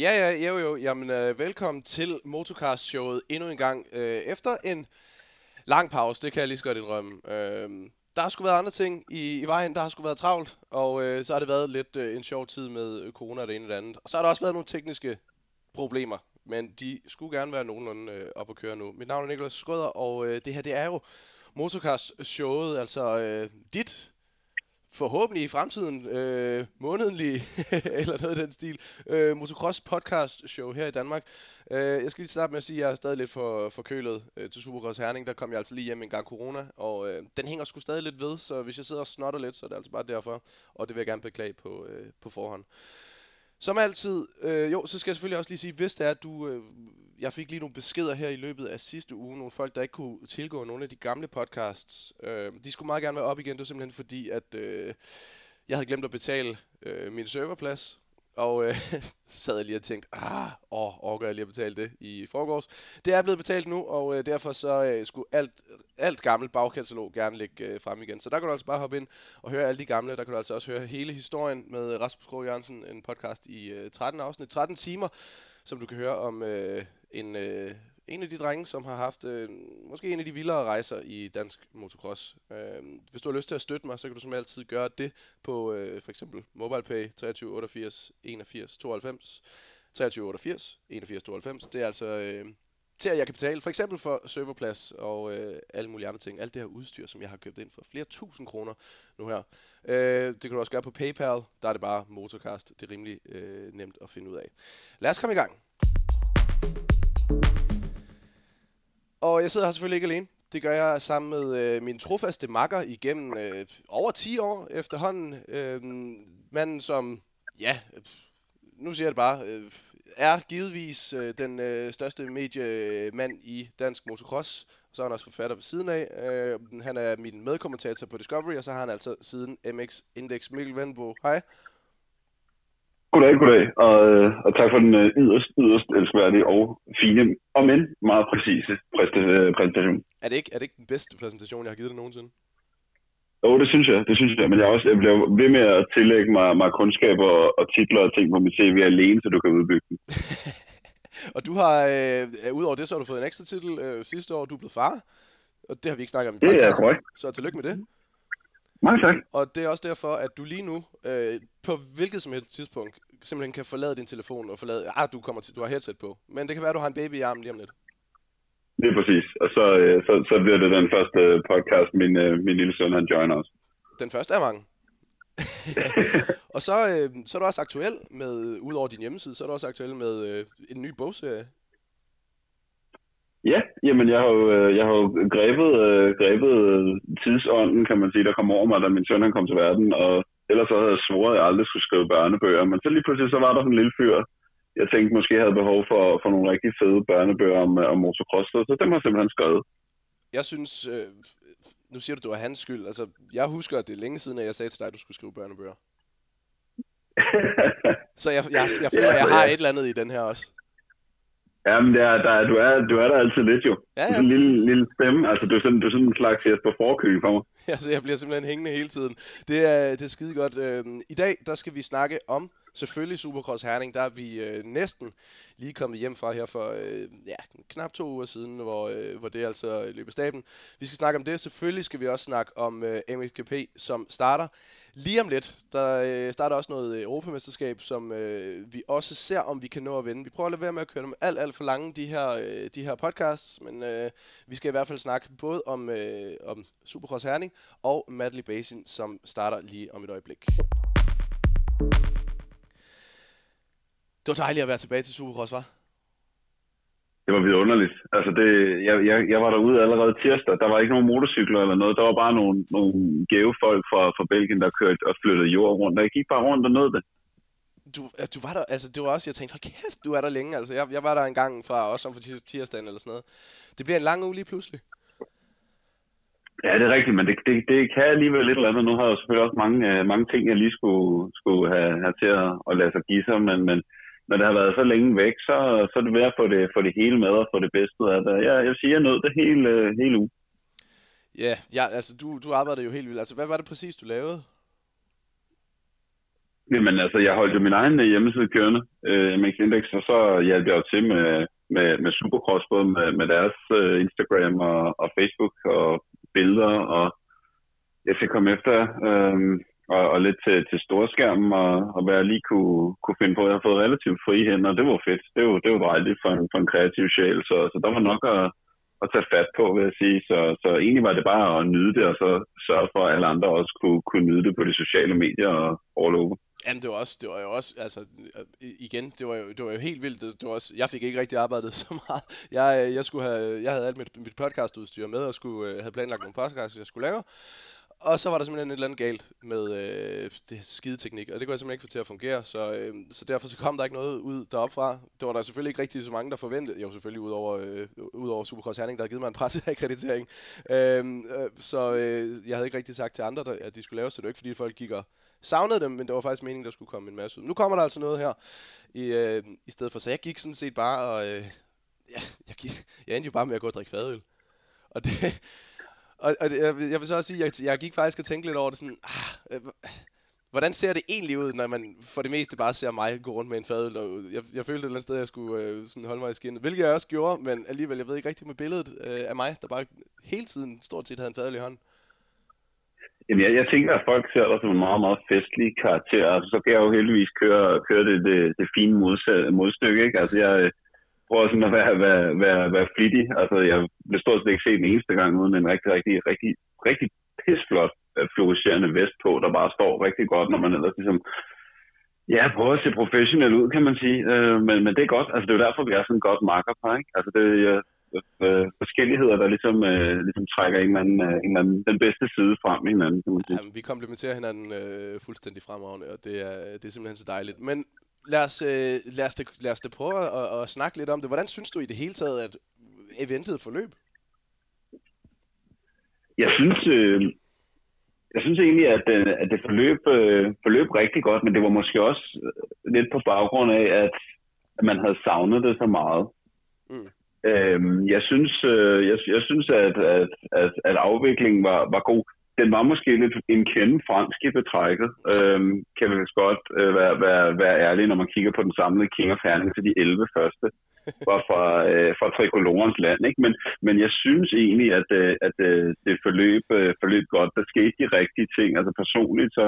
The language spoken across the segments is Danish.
Ja, ja, jo, jo. Jamen, øh, velkommen til Motocast-showet endnu en gang. Øh, efter en lang pause, det kan jeg lige så godt indrømme. Øh, der har sgu været andre ting i, i vejen, der har sgu været travlt, og øh, så har det været lidt øh, en sjov tid med øh, corona og det ene og det andet. Og så har der også været nogle tekniske problemer, men de skulle gerne være nogenlunde øh, op at køre nu. Mit navn er Niklas Skrøder, og øh, det her, det er jo Motocast-showet, altså øh, dit forhåbentlig i fremtiden øh, månedlig, eller noget af den stil, øh, motocross podcast show her i Danmark. Øh, jeg skal lige starte med at sige, at jeg er stadig lidt for forkølet øh, til Supercross Herning. Der kom jeg altså lige hjem en gang corona, og øh, den hænger sgu stadig lidt ved, så hvis jeg sidder og snotter lidt, så er det altså bare derfor, og det vil jeg gerne beklage på, øh, på forhånd. Som altid, øh, jo, så skal jeg selvfølgelig også lige sige, hvis det er, at du... Øh, jeg fik lige nogle beskeder her i løbet af sidste uge, nogle folk, der ikke kunne tilgå nogle af de gamle podcasts. Øh, de skulle meget gerne være op igen, det var simpelthen fordi, at øh, jeg havde glemt at betale øh, min serverplads, og øh, sad jeg lige og tænkte, ah, åh, orker jeg lige at betale det i forgårs. Det er blevet betalt nu, og øh, derfor så øh, skulle alt, alt gammelt bagkatalog gerne ligge øh, frem igen. Så der kan du altså bare hoppe ind og høre alle de gamle. Der kan du altså også høre hele historien med Rasmus Krog Jørgensen, en podcast i øh, 13 afsnit, 13 timer, som du kan høre om øh, en, øh, en af de drenge, som har haft øh, måske en af de vildere rejser i dansk motocross. Øh, hvis du har lyst til at støtte mig, så kan du som altid gøre det på øh, for eksempel MobilePay 23 88 81 92 23 88 81 92. Det er altså øh, til at jeg kan betale for eksempel for serverplads og øh, alle mulige andre ting. Alt det her udstyr, som jeg har købt ind for flere tusind kroner nu her. Øh, det kan du også gøre på PayPal. Der er det bare Motorcast. Det er rimelig øh, nemt at finde ud af. Lad os komme i gang. Og jeg sidder her selvfølgelig ikke alene. Det gør jeg sammen med øh, min trofaste makker igennem øh, over 10 år efterhånden. Øh, manden som, ja, øh, nu siger jeg det bare, øh, er givetvis øh, den øh, største mediemand i dansk motocross. Så er han også forfatter ved siden af. Øh, han er min medkommentator på Discovery, og så har han altså siden MX Index Mikkel Venbo. Hej. Goddag, goddag, og, øh, og tak for den øh, yderst, yderst elskværdige og fine, og men meget præcise præsentation. Er det, ikke, er det ikke den bedste præsentation, jeg har givet dig nogensinde? Jo, det synes jeg, det synes jeg, men jeg, også, jeg bliver ved med at tillægge mig, mig kundskaber og, og titler og ting på mit CV alene, så du kan udbygge den. og du har, øh, udover det, så har du fået en ekstra titel øh, sidste år, du er blevet far, og det har vi ikke snakket om i podcasten, det er korrekt. så tillykke med det. Mange tak. Og det er også derfor, at du lige nu, øh, på hvilket som helst tidspunkt, simpelthen kan forlade din telefon og forlade... Ah, du, kommer til, du har headset på. Men det kan være, at du har en baby i armen lige om lidt. Det er præcis. Og så, øh, så, så bliver det den første podcast, min, øh, min lille søn han joiner os. Den første er mange. og så, øh, så er du også aktuel med, udover din hjemmeside, så er du også aktuel med øh, en ny bogserie. Ja, jamen jeg har jo, øh, jeg har jo grebet, øh, grebet tidsånden, kan man sige, der kom over mig, da min søn han kom til verden, og ellers så havde jeg svoret, at jeg aldrig skulle skrive børnebøger, men så lige pludselig så var der sådan en lille fyr, jeg tænkte måske havde behov for, for nogle rigtig fede børnebøger om, om motocross, så dem har jeg simpelthen skrevet. Jeg synes, øh, nu siger du, du er hans skyld, altså jeg husker, at det er længe siden, at jeg sagde til dig, at du skulle skrive børnebøger. så jeg, jeg, jeg føler, at jeg har et eller andet i den her også. Jamen, det er, der, du, er, du er der altid lidt jo. Ja, ja, en lille, lille stemme. Altså, du er sådan, du er sådan en slags Jesper Forkøl for mig. Ja, så jeg bliver simpelthen hængende hele tiden. Det er, det er skide godt. Øhm, I dag, der skal vi snakke om selvfølgelig Supercross Herning. Der er vi øh, næsten lige kommet hjem fra her for øh, ja, knap to uger siden, hvor, øh, hvor det altså løber staben. Vi skal snakke om det. Selvfølgelig skal vi også snakke om øh, MXGP, som starter Lige om lidt, der øh, starter også noget øh, Europamesterskab, som øh, vi også ser, om vi kan nå at vinde. Vi prøver at lade være med at køre dem alt, alt for lange, de her, øh, de her podcasts, men øh, vi skal i hvert fald snakke både om, øh, om Supercross Herning og Madley Basin, som starter lige om et øjeblik. Det var dejligt at være tilbage til Supercross, var? Det var vidunderligt. Altså det, jeg, jeg, jeg var derude allerede tirsdag. Der var ikke nogen motorcykler eller noget. Der var bare nogle, nogle gave folk fra, fra Belgien, der kørte og flyttede jord rundt. Og jeg gik bare rundt og nød det. Du, du var der, altså det var også, jeg tænkte, hold kæft, du er der længe. Altså jeg, jeg var der en gang fra, også om for tirsdagen eller sådan noget. Det bliver en lang uge lige pludselig. Ja, det er rigtigt, men det, det, det kan alligevel lidt eller andet. Nu har jeg jo selvfølgelig også mange, øh, mange ting, jeg lige skulle, skulle have, have til at, at lade sig give sig, men, men når det har været så længe væk, så, så er det værd at få det, få det hele med og få det bedste af det. Jeg, jeg vil sige, jeg nød det hele, hele uge. Ja, ja, altså du, du arbejdede jo helt vildt. Altså hvad var det præcis, du lavede? Jamen altså, jeg holdt jo min egen hjemmeside kørende, øh, MX Index, og så hjalp jeg jo til med, med, med Supercross, både med, med deres øh, Instagram og, og Facebook og billeder, og jeg skal komme efter øh, og, og lidt til, til storskærmen, og, og hvad jeg lige kunne, kunne finde på. Jeg har fået relativt frie hænder, og det var fedt. Det var, det var dejligt for en, for en kreativ sjæl, så, så der var nok at, at tage fat på, vil jeg sige. Så, så egentlig var det bare at nyde det, og så sørge for, at alle andre også kunne, kunne nyde det på de sociale medier og all over. Jamen, det var, også, det var jo også, altså, igen, det var jo, det var jo helt vildt. Det, det var også, jeg fik ikke rigtig arbejdet så meget. Jeg, jeg, skulle have, jeg havde alt mit, mit podcastudstyr med, og skulle, øh, have planlagt nogle podcasts, jeg skulle lave. Og så var der simpelthen et eller andet galt med øh, det skideteknik, og det kunne jeg simpelthen ikke få til at fungere, så, øh, så derfor så kom der ikke noget ud deroppe fra. Det var der selvfølgelig ikke rigtig så mange, der forventede, jo selvfølgelig ud over, øh, ud over Supercross Herning, der havde givet mig en presseakkreditering. Øh, øh, så øh, jeg havde ikke rigtig sagt til andre, der, at de skulle lave, så det var ikke fordi folk gik og savnede dem, men det var faktisk meningen, der skulle komme en masse ud. Nu kommer der altså noget her i, øh, i stedet for, så jeg gik sådan set bare og... Øh, ja, jeg, gik, jeg endte jo bare med at gå og drikke fadøl. Og det, og, og jeg, jeg vil så også sige, jeg, jeg gik faktisk og tænkte lidt over det sådan, ah, øh, hvordan ser det egentlig ud, når man for det meste bare ser mig gå rundt med en fadøl? Og jeg, jeg følte et eller andet sted, at jeg skulle øh, sådan holde mig i skinnet, hvilket jeg også gjorde, men alligevel, jeg ved ikke rigtigt med billedet øh, af mig, der bare hele tiden stort set havde en fadøl i hånden. Jamen, jeg, jeg tænker, at folk ser dig som en meget, meget festlig karakter. Altså, så kan jeg jo heldigvis køre, køre det, det, det fine modstykke, ikke? Altså, jeg, prøver sådan at være, være, være, være flittig. Altså, jeg vil stort set ikke se den eneste gang uden en rigtig, rigtig, rigtig, rigtig pisflot øh, fluorescerende vest på, der bare står rigtig godt, når man ellers ligesom Ja, prøver at se professionel ud, kan man sige. Øh, men, men det er godt. Altså, det er jo derfor, vi er sådan en godt makkerpar, ikke? Altså, det er øh, øh, forskelligheder, der ligesom, øh, ligesom trækker en eller, anden, øh, en eller anden, den bedste side frem i hinanden, kan man sige. Jamen, vi komplementerer hinanden øh, fuldstændig fremragende, og det er, det er simpelthen så dejligt. Men lad os, øh, lad os, det, lad os det prøve at, at snakke lidt om det. Hvordan synes du i det hele taget, at eventet forløb? Jeg synes, øh, jeg synes egentlig, at, øh, at det forløb, øh, forløb rigtig godt, men det var måske også øh, lidt på baggrund af, at, at man havde savnet det så meget. Mm. Øhm, jeg synes, øh, jeg, jeg synes at, at, at, at afviklingen var, var god den var måske lidt en kende fransk i betrækket, øhm, kan vi godt øh, være, være, være ærlig, når man kigger på den samlede King of Herning til de 11 første, var fra, øh, fra trikolorens land. Ikke? Men, men jeg synes egentlig, at, øh, at øh, det forløb, øh, forløb godt. Der skete de rigtige ting. Altså personligt, så,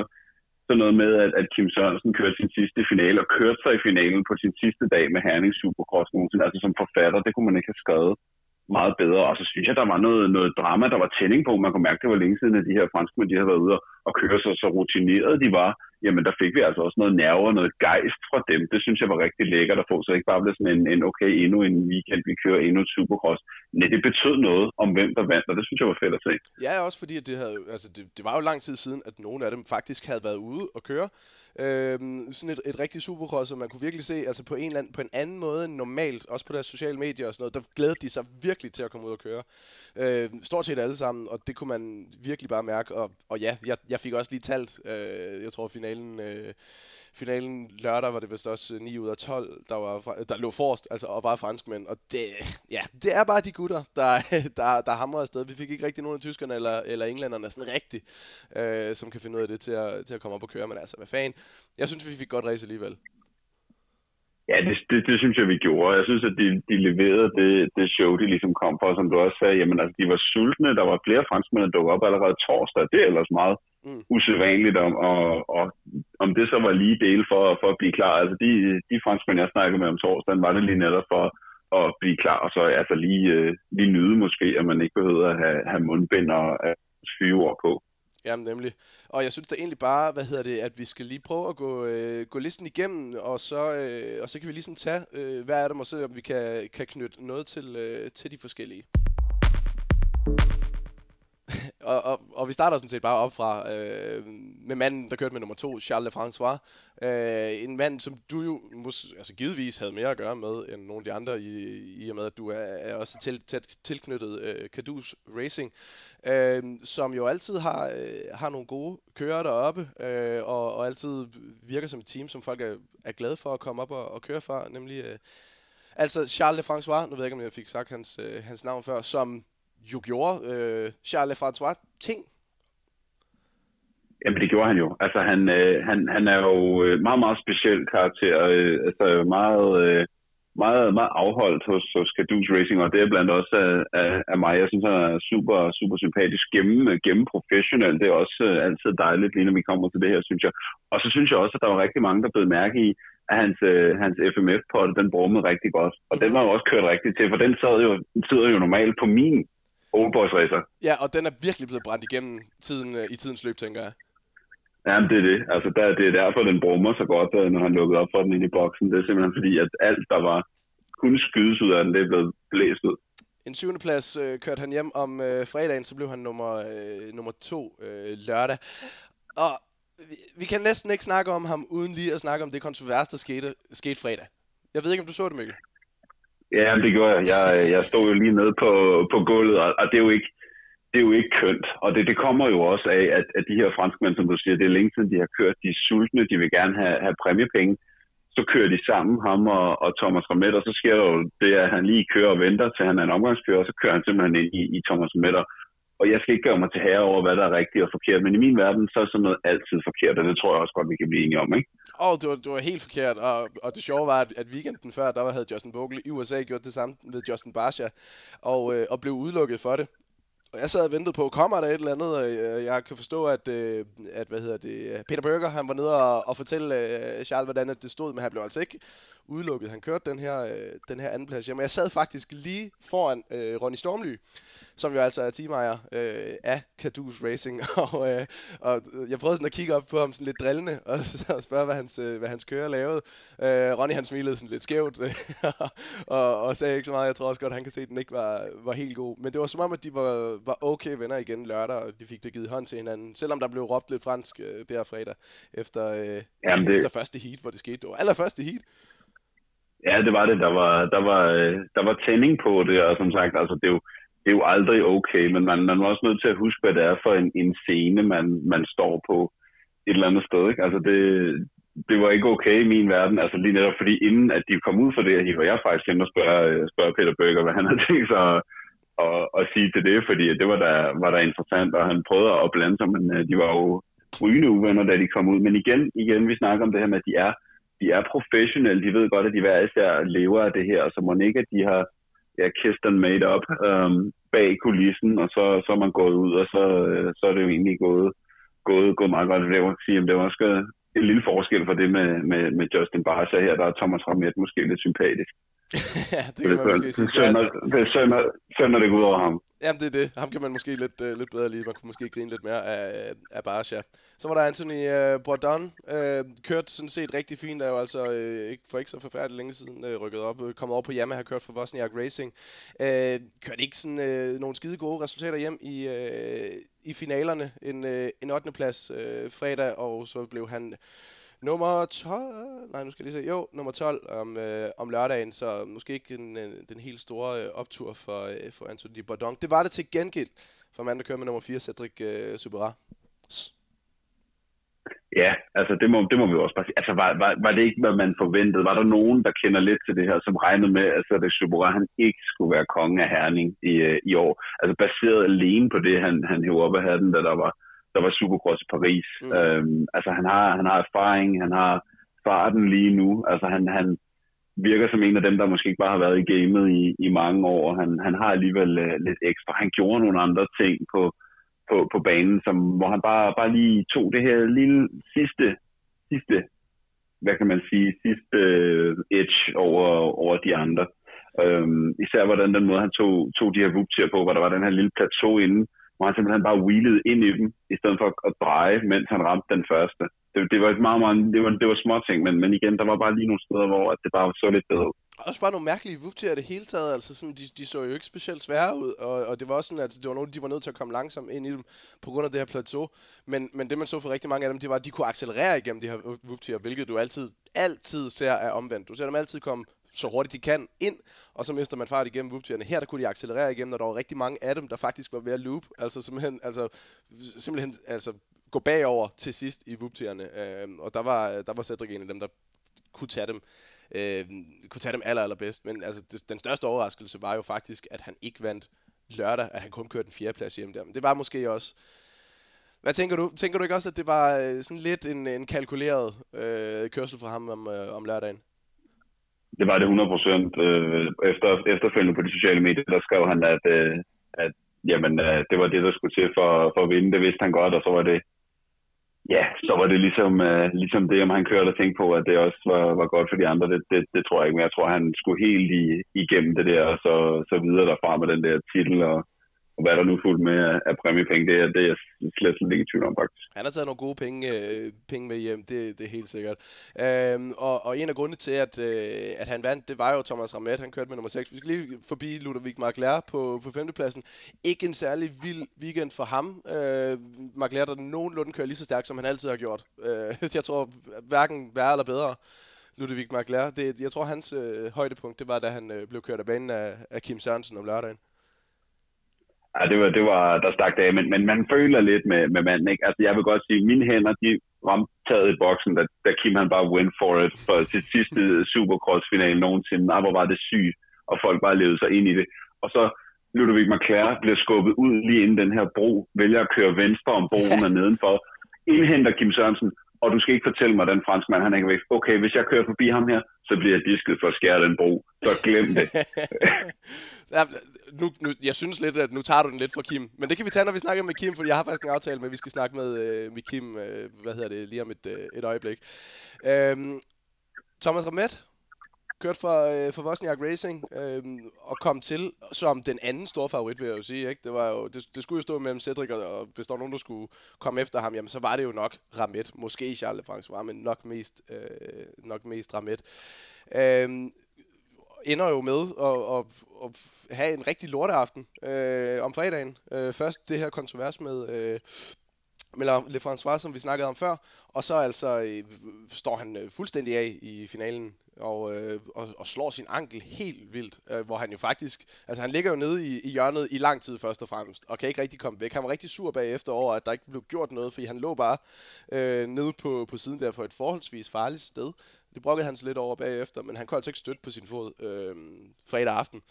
så noget med, at, at Kim Sørensen kørte sin sidste finale, og kørte sig i finalen på sin sidste dag med Herning Supercross nogensinde. Altså som forfatter, det kunne man ikke have skrevet meget bedre. Og så synes jeg, der var noget, noget drama, der var tænding på. Man kunne mærke, det var længe siden, at de her franskmænd, de havde været ude og køre sig så rutineret de var. Jamen, der fik vi altså også noget nerve og noget gejst fra dem. Det synes jeg var rigtig lækkert at få, så ikke bare blev sådan en, en okay, endnu en weekend, vi kører endnu et supercross. Nej, det betød noget om, hvem der vandt, og det synes jeg var fedt at se. Ja, også fordi at det, havde, altså det, det var jo lang tid siden, at nogle af dem faktisk havde været ude og køre. Øhm, sådan et, et rigtigt supercross, som man kunne virkelig se altså på en, eller anden, på en anden måde end normalt, også på deres sociale medier og sådan noget, der glædede de sig virkelig til at komme ud og køre. Øhm, stort set alle sammen, og det kunne man virkelig bare mærke. Og, og ja, jeg, jeg fik også lige talt, øh, jeg tror finalen... Øh, finalen lørdag var det vist også øh, 9 ud af 12, der, var, der lå forrest, altså, og var franskmænd. Og det, ja, det er bare de gutter, der, der, der hamrer afsted. Vi fik ikke rigtig nogen af tyskerne eller, eller englænderne sådan rigtigt, øh, som kan finde ud af det til at, til at komme op og køre. Men altså, hvad fanden. Jeg synes, vi fik godt race alligevel. Ja, det, det, det synes jeg, vi gjorde. Jeg synes, at de, de leverede det, det show, de ligesom kom for, som du også sagde. Jamen, altså, de var sultne. Der var flere franskmænd, der dukkede op allerede torsdag. Det er ellers meget mm. usædvanligt, om, og, og om det så var lige del for, for at blive klar. Altså, de, de franskmænd, jeg snakkede med om torsdagen, var det lige netop for at blive klar, og så altså lige, øh, lige nyde måske, at man ikke behøver at have, have mundbind og flyveord på. Jamen nemlig. Og jeg synes da egentlig bare, hvad hedder det, at vi skal lige prøve at gå, øh, gå listen igennem, og så, øh, og så kan vi lige sådan tage, øh, hvad er det, og se om vi kan, kan knytte noget til, øh, til de forskellige. og, og, og vi starter sådan set bare op fra øh, med manden, der kørte med nummer to, Charles Lefrancois. Øh, en mand, som du jo mås, altså givetvis havde mere at gøre med end nogle af de andre, i, i og med at du er, er også til, tæt tilknyttet øh, Cadus Racing, øh, som jo altid har, øh, har nogle gode kører deroppe, øh, og, og altid virker som et team, som folk er, er glade for at komme op og, og køre for, nemlig... Øh, Altså Charles Lefrançois, nu ved jeg ikke, om jeg fik sagt hans, øh, hans navn før, som jo gjorde øh, Charles François ting. Jamen, det gjorde han jo. Altså, han, øh, han, han er jo øh, meget, meget speciel karakter. Øh, altså, meget, øh, meget, meget afholdt hos, hos Kadus Racing, og det er blandt også af, af, af mig. Jeg synes, han er super, super sympatisk, gennem, gennem professionel. Det er også øh, altid dejligt, lige når vi kommer til det her, synes jeg. Og så synes jeg også, at der var rigtig mange, der blev mærke i, at hans, øh, hans FMF-potte, den brummede rigtig godt. Og den var jo også kørt rigtigt til, for den sad jo, sidder jo normalt på min Old Boys Racer. Ja, og den er virkelig blevet brændt igennem tiden, øh, i tidens løb, tænker jeg. Jamen, det er det. Altså, der, det er derfor, den brummer så godt, øh, når han lukkede op for den ind i boksen. Det er simpelthen fordi, at alt, der var kunne skydes ud af den, det er blevet blæst ud. En syvende plads øh, kørte han hjem om øh, fredagen, så blev han nummer, øh, nummer to øh, lørdag. Og vi, vi kan næsten ikke snakke om ham, uden lige at snakke om det kontrovers, der skete, skete fredag. Jeg ved ikke, om du så det, Mikkel? Ja, det gjorde jeg. Jeg, jeg stod jo lige nede på, på gulvet, og, og det er jo ikke, det er jo ikke kønt. Og det, det kommer jo også af, at, at de her franskmænd, som du siger, det er længe siden, de har kørt, de er sultne, de vil gerne have, have præmiepenge. Så kører de sammen, ham og, og Thomas Ramet, og så sker der jo det, at han lige kører og venter, til han er en omgangskører, og så kører han simpelthen ind i, i Thomas Ramet. Og jeg skal ikke gøre mig til herre over, hvad der er rigtigt og forkert, men i min verden, så er sådan noget altid forkert, og det tror jeg også godt, vi kan blive enige om, ikke? Åh, oh, det, var, det var helt forkert, og, og det sjove var, at, at weekenden før, der havde Justin Bogle i USA gjort det samme med Justin Barsha, og, øh, og blev udelukket for det. Og jeg sad og ventede på, kommer der et eller andet? Og øh, jeg kan forstå, at, øh, at hvad hedder det, Peter Berger, han var nede og, og fortælle øh, Charles, hvordan det stod, men han blev altså ikke udelukket. Han kørte den her, øh, den her anden plads. Jamen, jeg sad faktisk lige foran øh, Ronny Stormly, som jo altså er teamejer øh, af Cadus Racing, og, øh, og jeg prøvede sådan at kigge op på ham sådan lidt drillende, og, og spørge, hvad hans, øh, hvad hans kører lavede. Øh, Ronny han smilede sådan lidt skævt, og, og sagde ikke så meget. Jeg tror også godt, han kan se, at den ikke var, var helt god. Men det var som om, at de var, var okay venner igen lørdag, og de fik det givet hånd til hinanden, selvom der blev råbt lidt fransk øh, der fredag, efter, øh, Jamen det... efter første heat, hvor det skete. Det var allerførste heat. Ja, det var det. Der var, der var, øh, der var tænding på det, og som sagt, altså det er jo, det er jo aldrig okay, men man, man er også nødt til at huske, hvad det er for en, en scene, man, man står på et eller andet sted. Ikke? Altså det, det var ikke okay i min verden, altså lige netop fordi inden at de kom ud for det hiver var jeg faktisk hen og spørge, spørge Peter Bøger, hvad han har tænkt sig at, at, at sige til det, fordi det var da, var da interessant, og han prøvede at blande sig, men øh, de var jo rygende uvenner, da de kom ud. Men igen, igen, vi snakker om det her med, at de er, de er professionelle, de ved godt, at de hver især lever af det her, så må ikke, at de har ja, kissed and made up øhm, bag kulissen, og så, så er man gået ud, og så, øh, så er det jo egentlig gået, gået, gået meget godt. Det var, sige, det var også en lille forskel for det med, med, med Justin Barca her, der er Thomas Ramet måske lidt sympatisk ja, det kan man måske sige. Det er synd, det går ud over ham. Jamen, det er det. Ham kan man måske lidt, uh, lidt bedre lide. Man kunne måske grine lidt mere af, af Barsha. Så var der Anthony uh, Bourdon. Uh, kørte sådan set rigtig fint. Der er jo altså uh, ikke, for ikke så forfærdeligt længe siden uh, rykket op. Uh, kommet over på Yamaha, har kørt for Wozniak Racing. Uh, kørte ikke sådan uh, nogle skide gode resultater hjem i, uh, i finalerne. En, uh, en 8. plads uh, fredag, og så blev han nummer 12, nej nu skal jeg lige se, jo, nummer 12 om, øh, om lørdagen, så måske ikke den, øh, den helt store øh, optur for, øh, for Anthony Bourdon. Det var det til gengæld for manden, der kører med nummer 4, Cedric øh, Subera. Ja, altså det må, det må vi også bare sige. Altså var, var, var det ikke, hvad man forventede? Var der nogen, der kender lidt til det her, som regnede med, at Cedric Subera, han ikke skulle være konge af Herning i, øh, i år? Altså baseret alene på det, han, han hævde op af hatten, da der var der var Supercross i Paris. Mm. Øhm, altså han har, han har erfaring, han har farten lige nu. Altså han, han virker som en af dem, der måske ikke bare har været i gamet i, i mange år. Han, han har alligevel uh, lidt ekstra. Han gjorde nogle andre ting på, på, på banen, som, hvor han bare, bare lige tog det her lille sidste, sidste hvad kan man sige, sidste uh, edge over, over de andre. Øhm, især hvordan den måde, han tog, tog de her vuptier på, hvor der var den her lille plateau inde, hvor han simpelthen bare wheelede ind i dem, i stedet for at dreje, mens han ramte den første. Det, det var et meget, meget, det var, det var små ting, men, men igen, der var bare lige nogle steder, hvor det bare så lidt bedre ud. Også bare nogle mærkelige vuptier det hele taget, altså sådan, de, de så jo ikke specielt svære ud, og, og det var også sådan, at det var nogle, de var nødt til at komme langsomt ind i dem, på grund af det her plateau, men, men det man så for rigtig mange af dem, det var, at de kunne accelerere igennem de her vuptier, hvilket du altid, altid ser er omvendt. Du ser dem altid komme så hurtigt de kan ind, og så mister man fart igennem whooptierne. Her der kunne de accelerere igennem, og der var rigtig mange af dem, der faktisk var ved at loop. Altså simpelthen, altså, simpelthen altså, gå bagover til sidst i whooptierne. Øh, og der var, der var Cedric en af dem, der kunne tage dem øh, kunne tage dem aller, allerbedst. Men altså, det, den største overraskelse var jo faktisk, at han ikke vandt lørdag, at han kun kørte en fjerdeplads hjem der. Men det var måske også Hvad tænker du? Tænker du ikke også, at det var øh, sådan lidt en, en kalkuleret øh, kørsel for ham om, øh, om lørdagen? Det var det 100 procent. Øh, efter, efterfølgende på de sociale medier, der skrev han, at, øh, at jamen, øh, det var det, der skulle til for, for at vinde. Det vidste han godt, og så var det, ja, så var det ligesom, øh, ligesom det, om han kørte og tænkte på, at det også var, var godt for de andre. Det, det, det tror jeg ikke, men jeg tror, han skulle helt i, igennem det der, og så, så videre derfra med den der titel, og, og hvad der nu fuldt med af, af præmiepenge, det, er, det er jeg slet, slet ikke i tvivl om, faktisk. Han har taget nogle gode penge, øh, penge med hjem, det, det er helt sikkert. Øhm, og, og en af grundene til, at, øh, at han vandt, det var jo Thomas Ramet, han kørte med nummer 6. Vi skal lige forbi Ludovic Magler på, på femtepladsen. Ikke en særlig vild weekend for ham. Øh, Magler, der nogenlunde kører lige så stærkt, som han altid har gjort. Øh, jeg tror hverken værre eller bedre. Ludovic Magler, Det, jeg tror, hans øh, højdepunkt, det var, da han øh, blev kørt af banen af, af Kim Sørensen om lørdagen. Ja, det var, det var der stak af, men, men man føler lidt med, med manden, ikke? Altså, jeg vil godt sige, mine hænder, de ramte taget i boksen, da, da Kim han bare went for it for sit sidste Supercross-finale nogensinde. Nej, hvor var det sygt, og folk bare levede sig ind i det. Og så Ludovic Marclair bliver skubbet ud lige inden den her bro, vælger at køre venstre om broen og nedenfor, indhenter Kim Sørensen, og du skal ikke fortælle mig, at den franskmand, han er ikke væk. Okay, hvis jeg kører forbi ham her, så bliver jeg disket for at skære den bro. Så glem det. ja, nu, nu, jeg synes lidt, at nu tager du den lidt fra Kim. Men det kan vi tage, når vi snakker med Kim, for jeg har faktisk en aftale med, at vi skal snakke med, øh, med Kim, øh, hvad hedder det, lige om et, øh, et øjeblik. Øhm, Thomas Ramet, kørte for, øh, for Vosniak Racing øh, og kom til som den anden store favorit, vil jeg jo sige. Ikke? Det, var jo, det, det skulle jo stå mellem Cedric, og, og hvis der var nogen, der skulle komme efter ham, jamen, så var det jo nok Ramet. Måske Charles François, men nok mest, øh, nok mest Ramet. Øh, ender jo med at, at, at have en rigtig lorteaften øh, om fredagen. Øh, først det her kontrovers med... Øh, med Le François, som vi snakkede om før, og så altså øh, står han øh, fuldstændig af i finalen og, øh, og, og slår sin ankel helt vildt, øh, hvor han jo faktisk, altså han ligger jo nede i, i hjørnet i lang tid først og fremmest, og kan ikke rigtig komme væk. Han var rigtig sur bagefter over, at der ikke blev gjort noget, fordi han lå bare øh, nede på, på siden der på et forholdsvis farligt sted. Det brokkede han sig lidt over bagefter, men han kunne altså ikke støtte på sin fod øh, fredag aften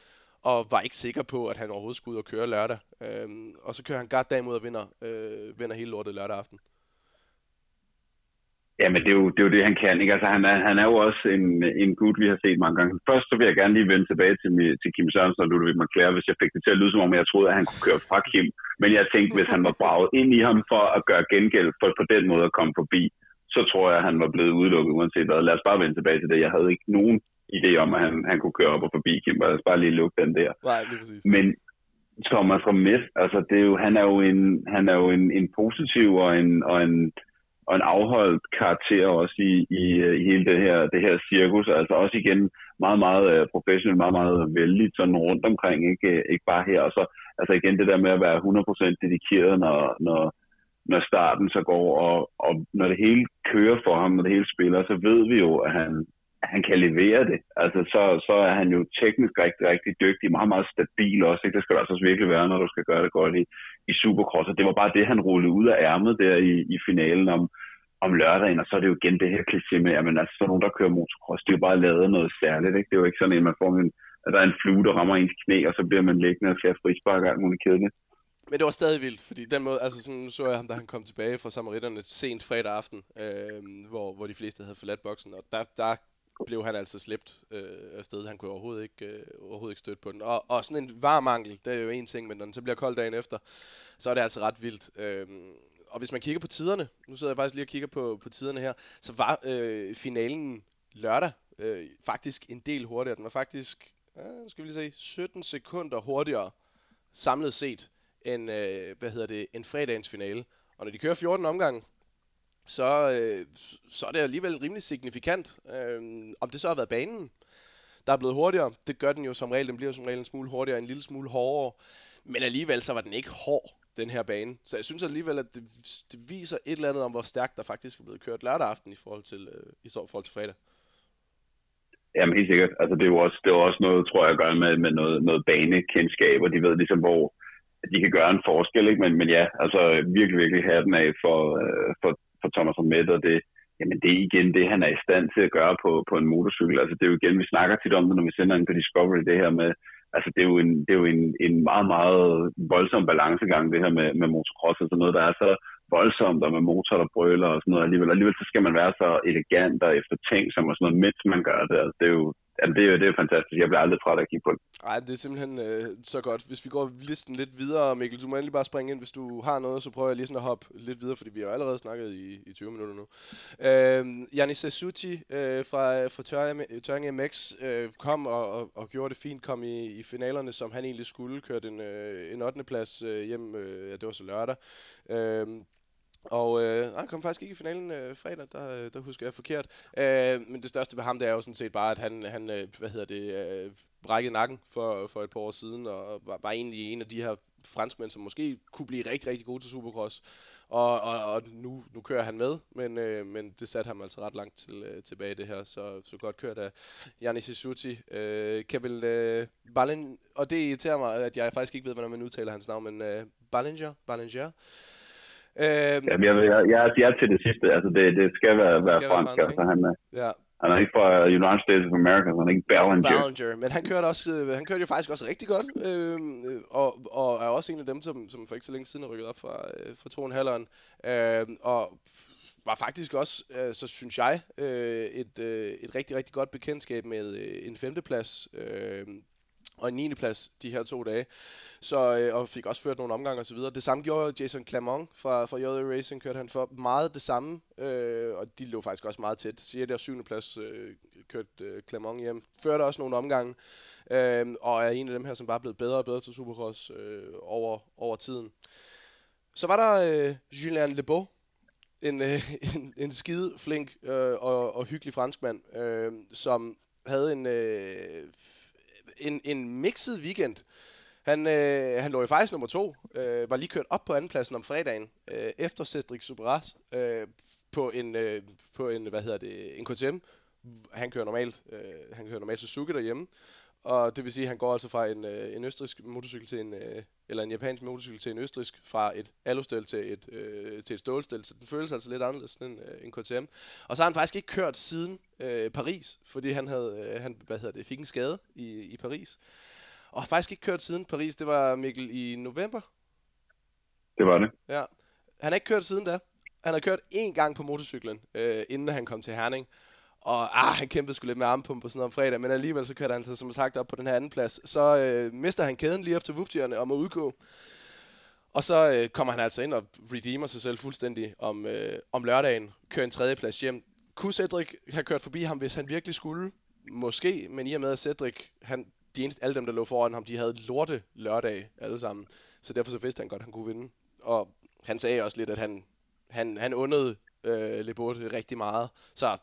og var ikke sikker på, at han overhovedet skulle ud og køre lørdag. Øh, og så kører han godt ud og vinder, øh, vinder hele lortet lørdag aften. Ja, men det er jo det, er jo det han kan. Ikke? Altså, han, er, han er jo også en, en gut, vi har set mange gange. Først så vil jeg gerne lige vende tilbage til, til Kim Sørensen og Ludvig McClare, hvis jeg fik det til at lyde som om, jeg troede, at han kunne køre fra Kim. Men jeg tænkte, hvis han var braget ind i ham for at gøre gengæld, for på den måde at komme forbi, så tror jeg, at han var blevet udelukket uanset hvad. Lad os bare vende tilbage til det. Jeg havde ikke nogen idé om, at han, han kunne køre op og forbi Kim. Lad os bare lige lukke den der. Nej, lige præcis. Men Thomas Romet, altså det er jo, han er jo en, han er jo en, en positiv og en, og en, og en afholdt karakter også i, i, i hele det her, det her cirkus. Altså også igen meget, meget øh, professionelt, meget, meget vældigt sådan rundt omkring, ikke, ikke bare her. Og så altså igen det der med at være 100% dedikeret, når, når, når starten så går, og, og når det hele kører for ham, når det hele spiller, så ved vi jo, at han, han kan levere det. Altså, så, så er han jo teknisk rigtig, rigtig dygtig, meget, meget stabil også. Ikke? Det skal altså også virkelig være, når du skal gøre det godt i, i Supercross. Og det var bare det, han rullede ud af ærmet der i, i finalen om, om lørdagen. Og så er det jo igen det her kliché med, at altså, så nogen, der kører motocross, det er jo bare lavet noget særligt. Ikke? Det er jo ikke sådan, at man får en, at der er en flue, der rammer ens knæ, og så bliver man liggende og skal have frispark og alt muligt kedeligt. Men det var stadig vildt, fordi den måde, altså sådan, så jeg ham, da han kom tilbage fra Samaritterne sent fredag aften, øh, hvor, hvor de fleste havde forladt boksen, og der, der blev han altså slæbt øh, afsted. Han kunne overhovedet ikke, øh, overhovedet ikke støtte på den. Og, og sådan en varmangel, det er jo en ting, men når den så bliver kold dagen efter, så er det altså ret vildt. Øh, og hvis man kigger på tiderne, nu sidder jeg faktisk lige og kigger på, på tiderne her, så var øh, finalen lørdag øh, faktisk en del hurtigere. Den var faktisk, øh, skal vi lige se, 17 sekunder hurtigere samlet set end, øh, hvad hedder det, en fredagens finale. Og når de kører 14 omgange, så, øh, så er det alligevel rimelig signifikant. Øh, om det så har været banen, der er blevet hurtigere, det gør den jo som regel. Den bliver som regel en smule hurtigere, en lille smule hårdere. Men alligevel så var den ikke hård, den her bane. Så jeg synes alligevel, at det, det viser et eller andet om, hvor stærkt der faktisk er blevet kørt lørdag aften i forhold til, øh, i forhold til fredag. Jamen helt sikkert. Altså det er jo også, det er også noget, tror jeg, at gøre med, med noget, noget banekendskab, og de ved ligesom, hvor de kan gøre en forskel. Ikke? Men, men ja, altså virkelig, virkelig have den af for, øh, for, for Thomas Romet, og det, jamen det er igen det, han er i stand til at gøre på, på en motorcykel. Altså det er jo igen, vi snakker tit om det, når vi sender ind på Discovery, det her med, altså det er jo en, det er jo en, en meget, meget voldsom balancegang, det her med, med motocross, altså noget, der er så voldsomt og med motor, der brøler og sådan noget alligevel. Alligevel så skal man være så elegant og eftertænksom og sådan noget, mens man gør det. Altså, det er jo Jamen, det, er, det er fantastisk. Jeg bliver aldrig træt af at kigge på det. Nej, det er simpelthen øh, så godt. Hvis vi går listen lidt videre, Mikkel, du må endelig bare springe ind. Hvis du har noget, så prøver jeg lige sådan at hoppe lidt videre, fordi vi har allerede snakket i, i 20 minutter nu. Øh, Janis Sessuti øh, fra, fra Tøring MX øh, kom og, og, og gjorde det fint, kom i, i finalerne, som han egentlig skulle, kørte en, øh, en 8. plads øh, hjem, øh, ja, det var så lørdag. Øh, og øh, han kom faktisk ikke i finalen øh, fredag, der, der husker jeg forkert. Øh, men det største ved ham, det er jo sådan set bare, at han, han øh, hvad hedder det, øh, brækkede nakken for, for et par år siden, og var, var egentlig en af de her franskmænd, som måske kunne blive rigtig, rigtig gode til Supercross. Og, og, og nu, nu kører han med, men, øh, men det satte ham altså ret langt til, øh, tilbage det her, så, så godt kørt af Janis Isuti. Øh, Kevin øh, Ballen, og det irriterer mig, at jeg faktisk ikke ved, hvordan man udtaler hans navn, men øh, Ballinger, Ballinger, Øhm, Jamen, jeg, jeg, jeg, jeg er til det sidste. Altså, det, det skal være, det skal være fransk. Være altså, han, er, ja. han er ikke fra United States of America, han er ikke Ballinger. Ballinger. Men han kørte, også, øh, han kørte jo faktisk også rigtig godt, øh, og, og er også en af dem, som, som for ikke så længe siden har rykket op fra, øh, fra 2,5'eren. Øh, og var faktisk også, øh, så synes jeg, øh, et, øh, et rigtig, rigtig godt bekendtskab med øh, en femteplads øh, og en 9. plads de her to dage. Så, øh, og fik også ført nogle omgange og så videre. Det samme gjorde Jason Clermont fra, fra JA Racing, kørte han for meget det samme, øh, og de lå faktisk også meget tæt. 6. der 7. plads øh, kørte øh, Clermont hjem. Førte også nogle omgange, øh, og er en af dem her, som bare er blevet bedre og bedre til Supercross øh, over, over tiden. Så var der øh, Julien Lebeau, en, øh, en, en skide flink øh, og, og hyggelig franskmand, øh, som havde en, øh, en, en mixet weekend. Han, øh, han lå jo faktisk nummer to, øh, var lige kørt op på andenpladsen om fredagen, øh, efter Cedric Superas, øh, på en, øh, på en, hvad hedder det, en KTM. Han kører normalt, øh, han kører normalt Suzuki derhjemme, og det vil sige, at han går altså fra en, øh, en østrisk motorcykel til en, øh, eller en japansk motorcykel til en østrisk, fra et alustel til et, øh, til et stålstel, så den føles altså lidt anderledes end øh, en KTM. Og så har han faktisk ikke kørt siden øh, Paris, fordi han havde, øh, han, hvad hedder det, fik en skade i, i Paris. Og har faktisk ikke kørt siden Paris, det var Mikkel i november. Det var det. Ja. Han har ikke kørt siden da. Han har kørt én gang på motorcyklen, øh, inden han kom til Herning. Og ah, han kæmpede sgu lidt med armpump og sådan noget om fredag, men alligevel så kørte han sig som sagt op på den her anden plads. Så øh, mister han kæden lige efter vuptierne og må udgå. Og så øh, kommer han altså ind og redeemer sig selv fuldstændig om, øh, om lørdagen, kører en tredje plads hjem. Kunne Cedric have kørt forbi ham, hvis han virkelig skulle? Måske, men i og med at Cedric, han, de eneste, alle dem, der lå foran ham, de havde lorte lørdag alle sammen. Så derfor så vidste han godt, at han kunne vinde. Og han sagde også lidt, at han, han, han undede øh, Lebeau rigtig meget. Så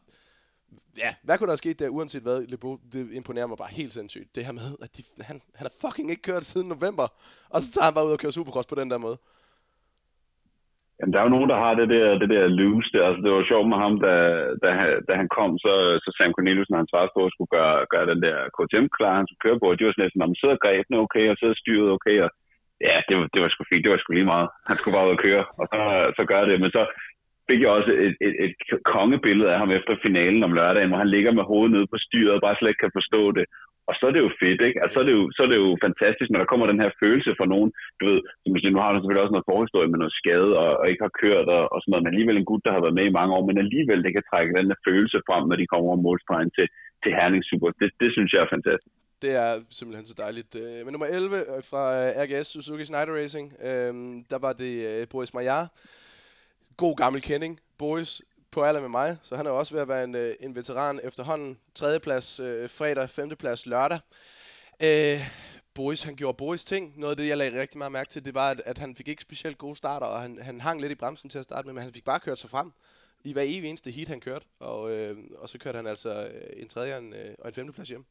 ja, hvad kunne der have sket der, uanset hvad, Lebo, det imponerer mig bare helt sindssygt. Det her med, at de, han, han har fucking ikke kørt siden november, og så tager han bare ud og kører Supercross på den der måde. Jamen, der er jo nogen, der har det der, det der loose der. Altså, det var sjovt med ham, da, da, da han kom, så, så Sam Cornelius, når han svarede på, at skulle gøre, gøre den der KTM klar, han skulle køre på. De var sådan lidt, når man sidder grebne okay, og sidder styret okay, og ja, det var, det var sgu fint, det var sgu lige meget. Han skulle bare ud og køre, og så, så gør det. Men så, fik jeg også et, et, et kongebillede af ham efter finalen om lørdagen, hvor han ligger med hovedet nede på styret og bare slet ikke kan forstå det. Og så er det jo fedt, ikke? Altså, så, er det jo, så er det jo fantastisk, når der kommer den her følelse fra nogen, du ved, som siger, nu har han selvfølgelig også noget forhistorie med noget skade og, og ikke har kørt og, og sådan noget, men alligevel en gut, der har været med i mange år, men alligevel det kan trække den der følelse frem, når de kommer over målstregen til, til Herning Super. Det, det synes jeg er fantastisk. Det er simpelthen så dejligt. Øh, men nummer 11 øh, fra øh, RGS Suzuki Snyder Racing, der var det Boris Maillard, god gammel kending. Boris på alder med mig, så han er også ved at være en, øh, en veteran efterhånden. Tredjeplads øh, fredag, femteplads lørdag. Øh, Boris, han gjorde Boris ting. Noget af det, jeg lagde rigtig meget mærke til, det var, at, at han fik ikke specielt gode starter, og han, han hang lidt i bremsen til at starte med, men han fik bare kørt sig frem i hver evig eneste heat, han kørte. Og, øh, og så kørte han altså øh, en tredje og en, øh, og en femteplads hjem.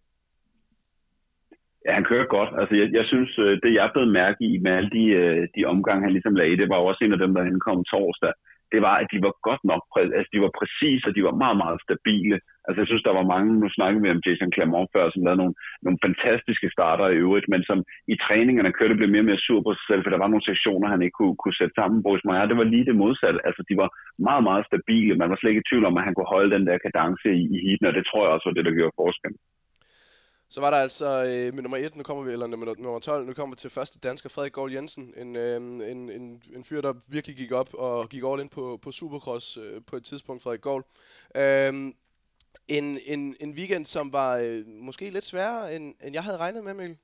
Ja, han kører godt. Altså, jeg, jeg synes, øh, det jeg blev mærke i med alle de, øh, de omgange, han ligesom lagde, det var også en af dem, der henkom torsdag det var, at de var godt nok, altså de var præcise, og de var meget, meget stabile. Altså jeg synes, der var mange, nu snakkede vi om Jason Clermont før, som lavede nogle, nogle fantastiske starter i øvrigt, men som i træningerne kørte blev mere og mere sur på sig selv, for der var nogle sektioner, han ikke kunne, kunne sætte sammen. Boris Meyer, det var lige det modsatte. Altså de var meget, meget stabile. Man var slet ikke i tvivl om, at han kunne holde den der kadence i, i heaten, og det tror jeg også var det, der gjorde forskellen. Så var der altså øh, med nummer 1, nu kommer vi, eller nummer, nummer 12, nu kommer vi til første dansker, Frederik Gård Jensen. En, øh, en, en, en fyr, der virkelig gik op og gik all ind på, på Supercross øh, på et tidspunkt, Frederik Gård. Øh, en, en, en weekend, som var øh, måske lidt sværere, end, end jeg havde regnet med, Mikkel.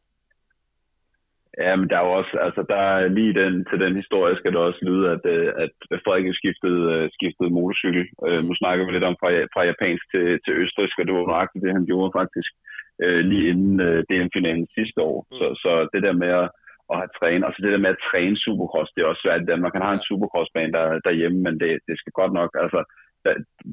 Ja, men der er jo også, altså der er lige den, til den historie skal det også lyde, at, øh, at Frederik skiftede, øh, skiftede motorcykel. Uh, nu snakker vi lidt om fra, fra japansk til, til østrisk, og det var nøjagtigt det, han gjorde faktisk uh, lige inden uh, DM-finalen sidste år. Mm. Så, så det der med at, at have trænet, altså det der med at træne supercross, det er også svært i Danmark. Han har en supercrossbane der, derhjemme, men det, det skal godt nok, altså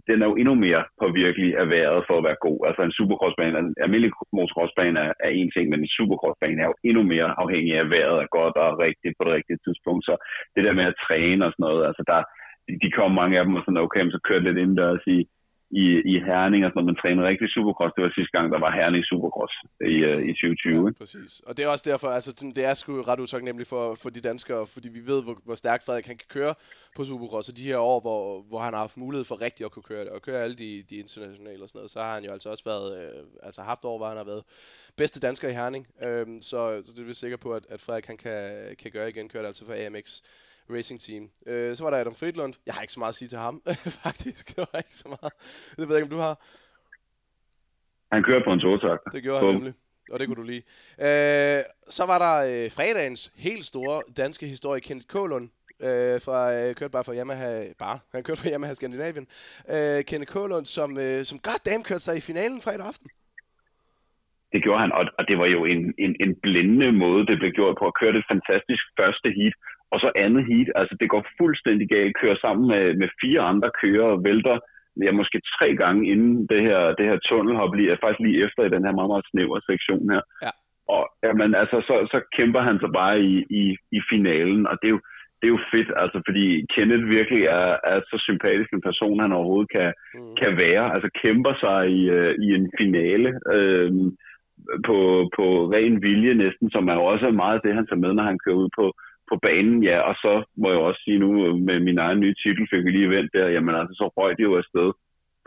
den er jo endnu mere påvirkelig af vejret for at være god. Altså en supercrossbane, en almindelig motocrossbane er, er en ting, men en supercrossbane er jo endnu mere afhængig af vejret er godt og rigtigt på det rigtige tidspunkt. Så det der med at træne og sådan noget, altså der, de kommer mange af dem og sådan, okay, så kører lidt indendørs i, i, i Herning, altså når man træner rigtig Supercross. Det var sidste gang, der var Herning Supercross i, uh, i 2020. Ja, præcis. Og det er også derfor, altså det er sgu ret utaknemmeligt for, for de danskere, fordi vi ved, hvor, hvor stærkt Frederik han kan køre på Supercross, og de her år, hvor, hvor han har haft mulighed for rigtig at kunne køre det, og køre alle de, de internationale og sådan noget, så har han jo altså også været, øh, altså haft år, hvor han har været bedste dansker i Herning. Øhm, så, så det er vi sikre på, at, at Frederik han kan, kan gøre igen, køre det altså for AMX. Racing Team. Øh, så var der Adam Fridlund. Jeg har ikke så meget at sige til ham, faktisk. Det var ikke så meget. Det ved jeg ikke, om du har. Han kører på en togtakt. Det gjorde han nemlig. Og det kunne du lide. Øh, så var der øh, fredagens helt store danske historie, Kenneth Kålund. Øh, fra, øh, kørte bare for Yamaha, bare, han kørte for Yamaha Skandinavien. Øh, Kenneth Kålund, som, øh, som goddamn kørte sig i finalen fredag aften. Det gjorde han, og, og det var jo en, en, en blændende måde, det blev gjort på at køre det fantastisk første heat, og så andet heat, altså det går fuldstændig galt, kører sammen med, med fire andre kører og vælter ja, måske tre gange inden det her, det her tunnelhop, lige, faktisk lige efter i den her meget, meget snævre sektion her. Ja. Og jamen, altså, så, så kæmper han sig bare i, i, i finalen, og det er jo, det er jo fedt, altså, fordi Kenneth virkelig er, er så sympatisk en person, han overhovedet kan, mm. kan være. Altså kæmper sig i, uh, i en finale øh, på, på ren vilje næsten, som er jo også meget det, han tager med, når han kører ud på, på banen, ja, og så må jeg også sige nu, med min egen nye titel fik vi lige vendt der, jamen altså, så røg de jo afsted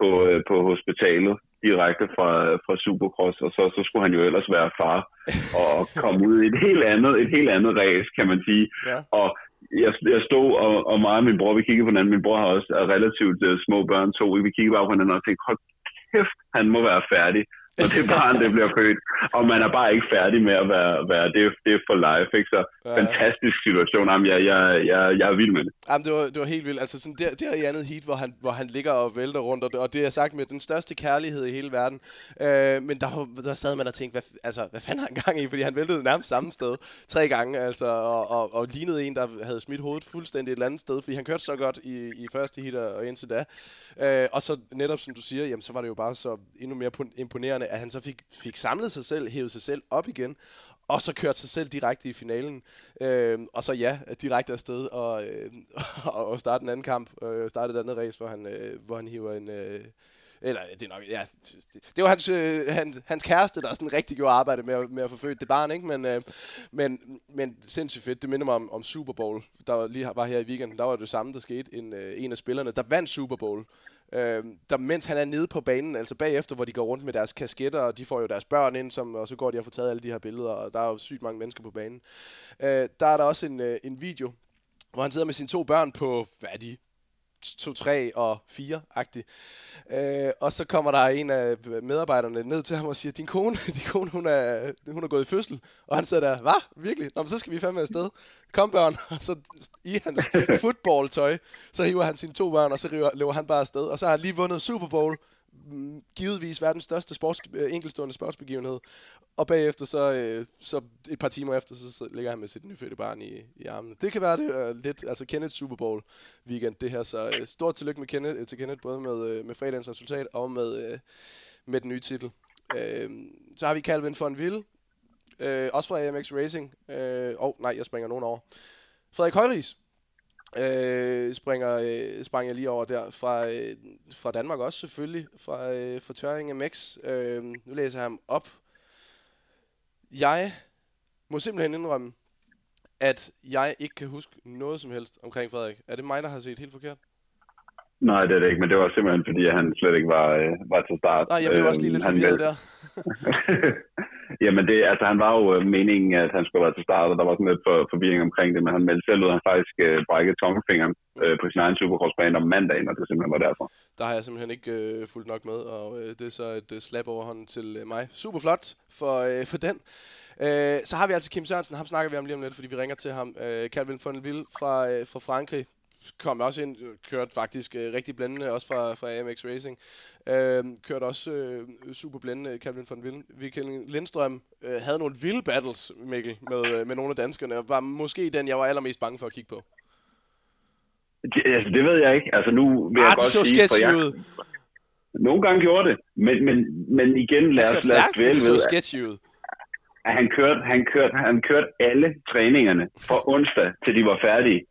på, øh, på hospitalet direkte fra, fra Supercross, og så, så skulle han jo ellers være far og komme ud i et helt andet, et helt andet race, kan man sige. Ja. Og jeg, jeg stod, og, og mig og min bror, vi kiggede på hinanden, min bror har også relativt uh, små børn, to, vi kiggede bare på hinanden og tænkte, hold kæft, han må være færdig når det barn det bliver født. Og man er bare ikke færdig med at være, være det, det er for life. Ikke? Så ja. fantastisk situation. Jamen, jeg, jeg, jeg, jeg er vild med det. Jamen, det var, det var helt vildt. Altså sådan der, der i andet heat, hvor han, hvor han ligger og vælter rundt, og det, og det er sagt med den største kærlighed i hele verden. Øh, men der, der sad man og tænkte, hvad, altså, hvad fanden har han gang i? Fordi han væltede nærmest samme sted tre gange, altså, og, og, og lignede en, der havde smidt hovedet fuldstændig et andet sted, fordi han kørte så godt i, i første heat og indtil da. Øh, og så netop, som du siger, jamen, så var det jo bare så endnu mere imponerende, at han så fik, fik samlet sig selv, hævet sig selv op igen, og så kørte sig selv direkte i finalen. Øh, og så ja, direkte afsted og, øh, og starte en anden kamp, øh, starte et andet race, hvor han, øh, hvor han hiver en... Øh, eller det er nok, ja, det var hans, øh, hans, hans kæreste, der sådan rigtig gjorde arbejde med, med at få født det barn, ikke? Men, øh, men, men sindssygt fedt. Det minder mig om, om Super Bowl, der lige var her i weekenden. Der var det samme, der skete. En, øh, en af spillerne, der vandt Super Bowl, øh, der, mens han er nede på banen, altså bagefter, hvor de går rundt med deres kasketter, og de får jo deres børn ind, som, og så går de og får taget alle de her billeder, og der er jo sygt mange mennesker på banen. Øh, der er der også en, øh, en video, hvor han sidder med sine to børn på, hvad er de, 2, 3 og 4-agtigt. Øh, og så kommer der en af medarbejderne ned til ham og siger, din kone, din kone hun, er, hun er gået i fødsel. Og han sidder der, hvad? Virkelig? Nå, men så skal vi fandme afsted. Kom børn. Og så i hans footballtøj, så hiver han sine to børn, og så løber han bare afsted. Og så har han lige vundet Super Bowl givetvis verdens største sports, øh, enkeltstående sportsbegivenhed. Og bagefter, så, øh, så et par timer efter, så, så ligger han med sit nyfødte barn i, i armene. Det kan være det uh, lidt, altså Kenneth Super Bowl weekend, det her. Så uh, stort tillykke med Kenneth, øh, til Kenneth, både med, øh, med fredagens resultat og med, uh, med den nye titel. Uh, så har vi Calvin von Ville, uh, også fra AMX Racing. Åh, oh, nej, jeg springer nogen over. Frederik Højris, Øh, springer, øh, sprang jeg lige over der fra, øh, fra Danmark også selvfølgelig, fra, øh, fra Tøring MX. Øh, nu læser jeg ham op. Jeg må simpelthen indrømme, at jeg ikke kan huske noget som helst omkring Frederik. Er det mig, der har set helt forkert? Nej, det er det ikke, men det var simpelthen fordi, at han slet ikke var, øh, var til start. Nej, jeg blev også lige lidt forvirret der. Jamen, det, altså, han var jo øh, meningen, at han skulle være til start, og der var sådan lidt for, forvirring omkring det, men han meldte selv ud, at han faktisk øh, brækkede tommelfingeren øh, på sin egen supercrossbane om mandagen, og det simpelthen var derfor. Der har jeg simpelthen ikke øh, fulgt nok med, og øh, det er så et øh, slap overhånd til øh, mig. Super flot for, øh, for den. Øh, så har vi altså Kim Sørensen, ham snakker vi om lige om lidt, fordi vi ringer til ham. Øh, Calvin von Ville fra, øh, fra Frankrig kom også ind, kørte faktisk øh, rigtig blændende, også fra, fra AMX Racing. Øh, kørte også øh, super blændende, Calvin von. Viking Lindstrøm øh, havde nogle vilde battles, Mikkel, med, øh, med nogle af danskerne, og var måske den, jeg var allermest bange for at kigge på. Det, altså, det ved jeg ikke. Altså, nu vil ah, jeg godt så sige, for jeg, ud. Nogle gange gjorde det, men, men, men igen, lad os, lad os dvæle ved, så sketchy ud. At han kørte, han, kørte, han kørte alle træningerne fra onsdag, til de var færdige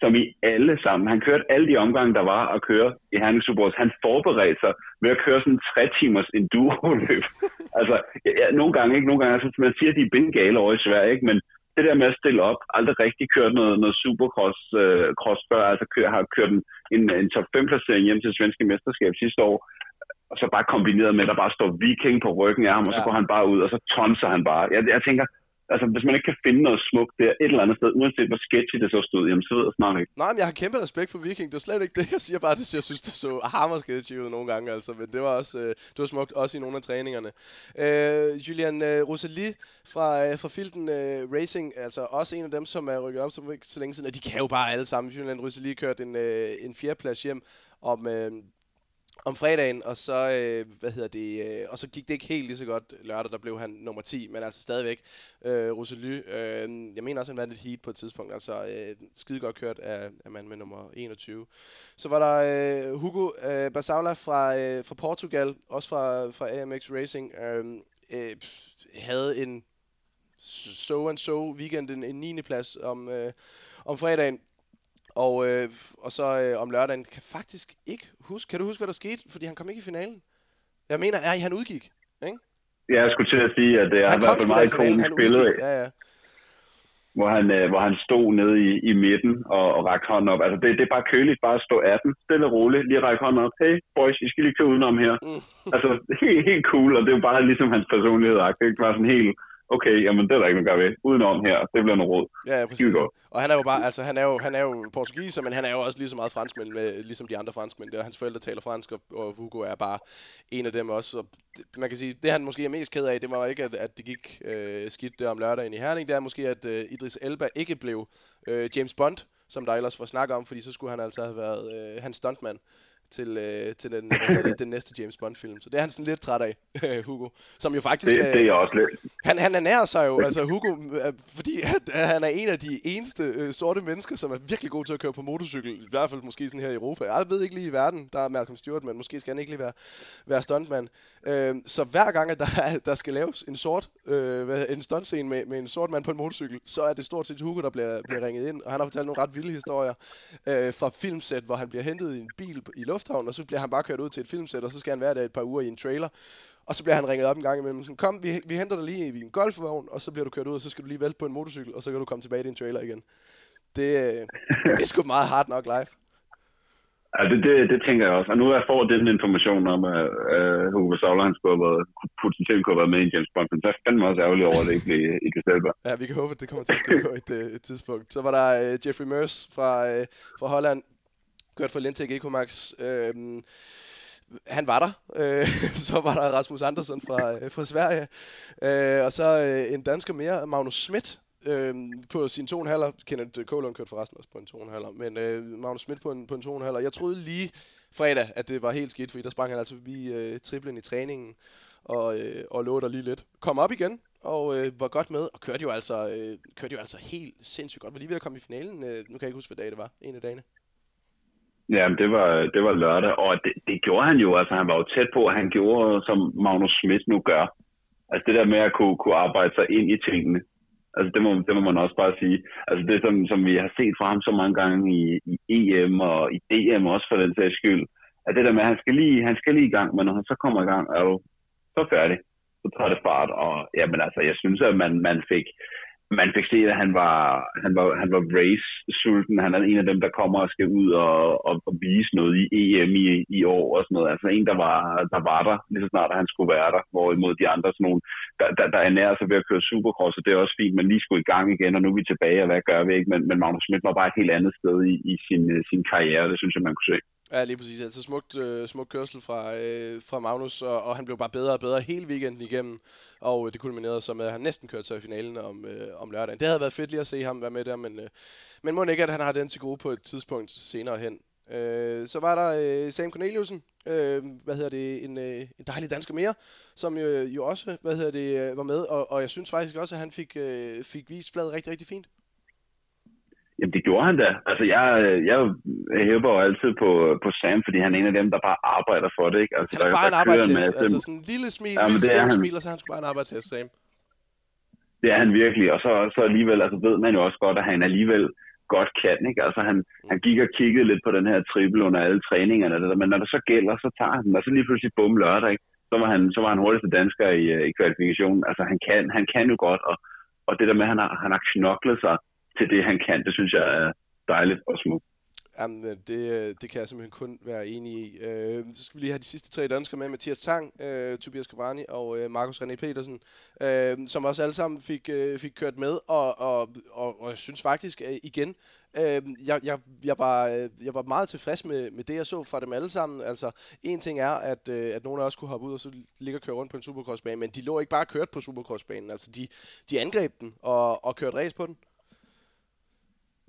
som i alle sammen. Han kørte alle de omgange, der var at køre i Herning Superbros. Han forberedte sig ved at køre sådan en tre timers enduro-løb. altså, ja, nogle gange ikke, nogle gange, altså, man siger, at de er bindgale over i Sverige, ikke? men det der med at stille op, aldrig rigtig kørt noget, noget supercross øh, cross før, altså kør, har kørt en, en, en top 5 placering hjem til svenske mesterskab sidste år, og så bare kombineret med, at der bare står viking på ryggen af ham, og så går han bare ud, og så tonser han bare. Jeg, jeg tænker, altså, hvis man ikke kan finde noget smukt der et eller andet sted, uanset hvor sketchy det så stod, jamen så ved jeg snart ikke. Nej, men jeg har kæmpe respekt for Viking. Det er slet ikke det. Jeg siger bare, det jeg synes, det så hammer sketchy ud nogle gange, altså. Men det var også øh, det var smukt, også i nogle af træningerne. Øh, Julian øh, Rosalie fra, øh, fra Filten øh, Racing, altså også en af dem, som er rykket op så, så længe siden, og de kan jo bare alle sammen. Julian Rosalie kørte en, øh, en fjerdeplads hjem om, øh, om fredagen, og så, øh, hvad hedder det, øh, og så gik det ikke helt lige så godt lørdag, der blev han nummer 10, men altså stadigvæk, øh, Rosely, øh, jeg mener også, han vandt et heat på et tidspunkt, altså øh, skide godt kørt af, af mand med nummer 21. Så var der øh, Hugo øh, Basaula fra, øh, fra Portugal, også fra, fra AMX Racing, øh, øh, havde en so and so weekend, en, en 9. plads om, øh, om fredagen, og, øh, og så øh, om lørdagen kan faktisk ikke huske. Kan du huske, hvad der skete? Fordi han kom ikke i finalen. Jeg mener, er han udgik, ikke? Ja, jeg skulle til at sige, at det er i hvert fald meget ikonisk billede. Ja, ja. Hvor han, øh, hvor han stod nede i, i midten og, og rakte hånden op. Altså, det, det er bare køligt bare at stå 18, stille og roligt, lige række hånden op. Hey, boys, I skal lige køre udenom her. Mm. altså, helt, helt cool, og det er jo bare ligesom hans personlighed. Det er bare sådan helt okay, jamen det er der ikke noget at gøre ved. Udenom her, det bliver noget råd. Ja, ja præcis. Og han er jo bare, altså han er jo, han er jo portugiser, men han er jo også lige så meget franskmænd, med, ligesom de andre franskmænd. Der. Hans forældre taler fransk, og, og Hugo er bare en af dem også. Og det, man kan sige, det han måske er mest ked af, det var ikke, at, at det gik øh, skidt der om lørdagen i Herning. Det er måske, at øh, Idris Elba ikke blev øh, James Bond, som der ellers var snak om, fordi så skulle han altså have været øh, hans stuntmand til, øh, til den, øh, den næste James Bond-film. Så det er han sådan lidt træt af, Hugo. Som jo faktisk... Det, det er også lidt. Han, han ernærer sig jo, altså Hugo, øh, fordi at, han er en af de eneste øh, sorte mennesker, som er virkelig god til at køre på motorcykel. I hvert fald måske sådan her i Europa. Jeg ved ikke lige i verden, der er Malcolm Stewart, men måske skal han ikke lige være, være stuntmand. Øh, så hver gang, at der, er, der skal laves en sort øh, en stuntscene med, med en sort mand på en motorcykel, så er det stort set Hugo, der bliver, bliver ringet ind. Og han har fortalt nogle ret vilde historier øh, fra filmsæt, hvor han bliver hentet i en bil i lufthavnen, og så bliver han bare kørt ud til et filmsæt, og så skal han være der et par uger i en trailer. Og så bliver han ringet op en gang imellem. Sådan, kom, vi, vi henter dig lige i en golfvogn, og så bliver du kørt ud, og så skal du lige vælte på en motorcykel, og så kan du komme tilbage i din trailer igen. Det, øh, det er sgu meget hard nok live. Ja, det, det, det tænker jeg også. Og nu jeg får den information om, at uh, Hugo Sauler, han skulle have været, potentielt kunne have været med i James Bond, men så er fandme også ærgerlig over, at det ikke blev i december. Ja, vi kan håbe, at det kommer til at ske på et, øh, et tidspunkt. Så var der uh, Jeffrey Meurs fra, uh, fra Holland, kørt for Lentec Ecomax. Øh, han var der. Øh, så var der Rasmus Andersen fra, øh, fra Sverige. Øh, og så øh, en dansker mere, Magnus Schmidt, øh, på sin to halver. Kenneth Kålund kørte forresten også på en to halver. Men øh, Magnus Schmidt på en, på en to halver. Jeg troede lige fredag, at det var helt skidt, fordi der sprang han altså forbi øh, triplen i træningen og, øh, og lå der lige lidt. Kom op igen og øh, var godt med, og kørte jo, altså, øh, kørte jo altså helt sindssygt godt. Var lige ved at komme i finalen. Øh, nu kan jeg ikke huske, hvad dag det var. En af dagene. Ja, det var, det var lørdag, og det, det gjorde han jo. Altså, han var jo tæt på, at han gjorde, som Magnus Schmidt nu gør. Altså det der med at kunne, kunne arbejde sig ind i tingene. Altså det må, det må man også bare sige. Altså det, som, som vi har set fra ham så mange gange i, i EM og i DM også for den sags skyld, at det der med, at han skal lige, han skal lige i gang, men når han så kommer i gang, er du så færdig. Så tager det fart, og jamen altså, jeg synes, at man, man fik, man fik set, at han var, han var, han var race-sulten. Han er en af dem, der kommer og skal ud og, og, og vise noget i EM i, i år og sådan noget. Altså en, der var, der var der, lige så snart han skulle være der. Hvorimod de andre sådan nogle der, der, der ernærer sig ved at køre supercross, og det er også fint, men lige skulle i gang igen, og nu er vi tilbage, og hvad gør vi ikke? Men, men Magnus Schmidt var bare et helt andet sted i, i sin, sin karriere, det synes jeg, man kunne se. Ja, lige præcis. Altså smukt, øh, smuk kørsel fra, øh, fra Magnus, og, og han blev bare bedre og bedre hele weekenden igennem. Og øh, det kulminerede så med, at han næsten kørte sig i finalen om, øh, om lørdagen. Det havde været fedt lige at se ham være med der, men, øh, men må ikke, at han har den til gode på et tidspunkt senere hen. Øh, så var der øh, Sam Corneliusen, øh, hvad hedder det, en, øh, en dejlig dansker mere, som jo, jo også, hvad hedder det, øh, var med, og, og jeg synes faktisk også, at han fik, øh, fik vist fladet rigtig, rigtig fint. Jamen, det gjorde han da. Altså, jeg, jeg hæver jo altid på, på Sam, fordi han er en af dem, der bare arbejder for det, ikke? Altså, han er bare der, en arbejdshest. Altså, sådan en lille smil, ja, lille skæv smil, og så er han sgu bare en arbejdshest, Sam. Det er han virkelig, og så, så alligevel, altså ved man jo også godt, at han alligevel godt kan, ikke? Altså, han, han gik og kiggede lidt på den her triple under alle træningerne, men når det så gælder, så tager han den, og så lige pludselig bum lørdag, ikke? Så var han, så var han hurtigste dansker i, i kvalifikationen. Altså, han kan, han kan jo godt, og, og det der med, at han har, han har knoklet sig til det, han kan, det synes jeg er dejligt og smukt. Jamen, øh, det, øh, det kan jeg simpelthen kun være enig i. Øh, så skal vi lige have de sidste tre danskere med. Mathias Tang, øh, Tobias Cavani og øh, Markus René Petersen, øh, som også alle sammen fik, øh, fik kørt med. Og, og, og, og jeg synes faktisk, øh, igen, øh, jeg, jeg, jeg, var, øh, jeg var meget tilfreds med, med det, jeg så fra dem alle sammen. Altså, en ting er, at, øh, at nogen af os kunne hoppe ud og så ligge og køre rundt på en supercrossbane, men de lå ikke bare kørt på supercrossbanen. Altså, de, de angreb den og, og kørte race på den.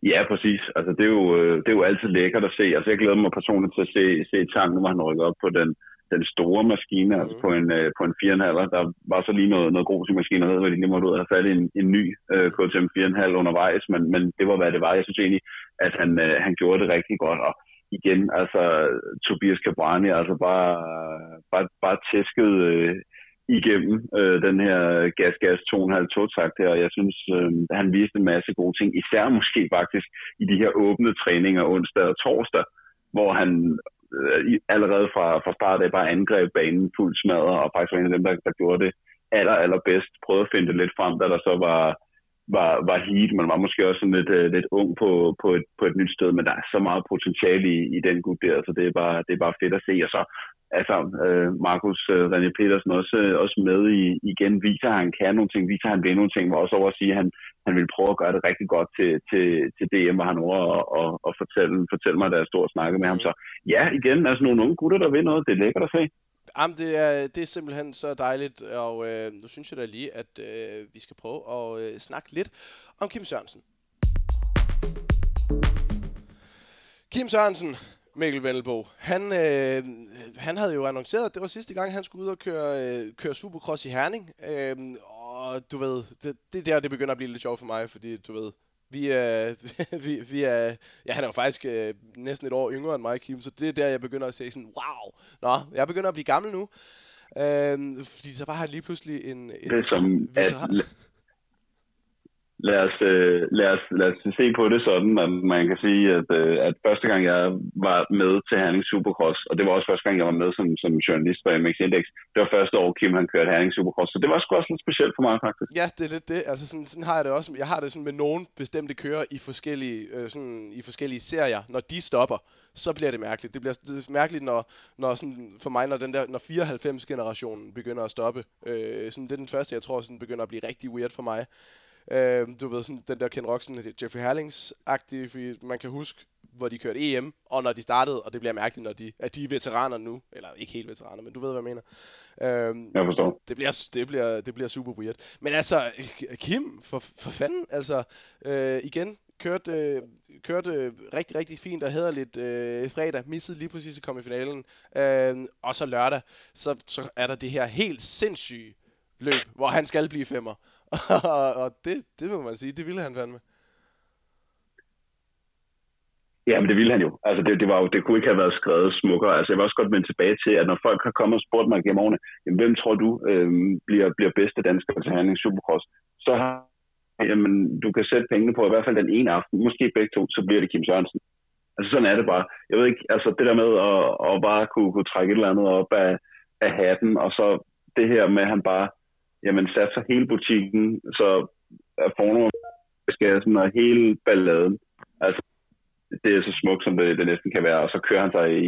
Ja, præcis. Altså, det, er jo, øh, det er jo altid lækkert at se. Altså, jeg glæder mig personligt til at se, se Tang, nu han rykket op på den, den store maskine, mm. altså på en, øh, på en 4,5. Der var så lige noget, noget grus i maskinen, og hvor de lige måtte ud og have fat i en, en ny øh, KTM 4,5 undervejs, men, men det var, hvad det var. Jeg synes egentlig, at han, øh, han gjorde det rigtig godt, og igen, altså Tobias Cabrani, altså bare, bare, bare tæsket øh, igennem øh, den her gas-gas 2,5 takt her, og jeg synes, øh, han viste en masse gode ting, især måske faktisk i de her åbne træninger onsdag og torsdag, hvor han øh, allerede fra, fra start af bare angreb banen fuldt smadret, og faktisk var en af dem, der, der gjorde det aller, allerbedst, prøvede at finde det lidt frem, da der så var, var, var heat, man var måske også sådan lidt, uh, lidt ung på, på, et, på et nyt sted, men der er så meget potentiale i, i den gut der, så det er, bare, det er bare fedt at se. Og så altså, uh, Markus uh, René Petersen også, uh, også med i, igen, viser, at han kan nogle ting, viser, at han vil nogle ting, var også over at sige, at han, han vil prøve at gøre det rigtig godt til, til, til DM, hvor han over og, og, og fortælle, fortælle mig, da jeg stod og snakkede med ham. Så ja, igen, altså nogle unge gutter, der vil noget, det er lækkert at se. Jamen, det er, det er simpelthen så dejligt, og øh, nu synes jeg da lige, at øh, vi skal prøve at øh, snakke lidt om Kim Sørensen. Kim Sørensen, Mikkel Vennelbo, han, øh, han havde jo annonceret, at det var sidste gang, han skulle ud og køre, øh, køre Supercross i Herning. Øh, og du ved, det, det er der, det begynder at blive lidt sjovt for mig, fordi du ved, vi er, vi, vi er, ja, han er jo faktisk øh, næsten et år yngre end mig, Kim, så det er der, jeg begynder at se sådan, wow, nå, jeg begynder at blive gammel nu. Øh, fordi så var han lige pludselig en, en det er som, at, lad os, øh, lad, os, lad os se på det sådan, at man kan sige, at, øh, at første gang jeg var med til Herning Supercross, og det var også første gang, jeg var med som, som journalist på MX Index, det var første år, Kim han kørte Herning Supercross, så det var sgu også lidt specielt for mig faktisk. Ja, det er lidt det. Altså sådan, sådan har jeg det også. Jeg har det sådan med nogen bestemte kører i forskellige, øh, sådan, i forskellige serier. Når de stopper, så bliver det mærkeligt. Det bliver mærkeligt, når, når sådan, for mig, når, den der, når 94-generationen begynder at stoppe. Øh, sådan, det er den første, jeg tror, sådan, begynder at blive rigtig weird for mig. Øh, du ved, sådan, den der Ken Roxen, Jeffrey Herlings-agtige, fordi man kan huske, hvor de kørte EM, og når de startede, og det bliver mærkeligt, når de, at de er veteraner nu, eller ikke helt veteraner, men du ved, hvad jeg mener. Øhm, jeg forstår. Det bliver, det, bliver, det bliver super weird. Men altså, Kim, for, for fanden, altså, øh, igen, kørte, øh, kørte rigtig, rigtig fint og hederligt øh, fredag, missede lige præcis at komme i finalen, øh, og så lørdag, så, så er der det her helt sindssyge løb, hvor han skal blive femmer. og det, det må man sige, det ville han fandme. Ja, men det ville han jo. Altså, det, det, var jo, det kunne ikke have været skrevet smukkere. Altså, jeg vil også godt vende tilbage til, at når folk har kommet og spurgt mig gennem årene, jamen, hvem tror du øh, bliver, bliver bedste dansker til handling Supercross? Så har jamen, du kan sætte pengene på i hvert fald den ene aften, måske begge to, så bliver det Kim Sørensen. Altså sådan er det bare. Jeg ved ikke, altså det der med at, at bare kunne, kunne trække et eller andet op af, af hatten, og så det her med, at han bare jamen satser hele butikken, så er fornummer skal sådan hele balladen. Altså, det er så smukt, som det, det næsten kan være, og så kører han sig i,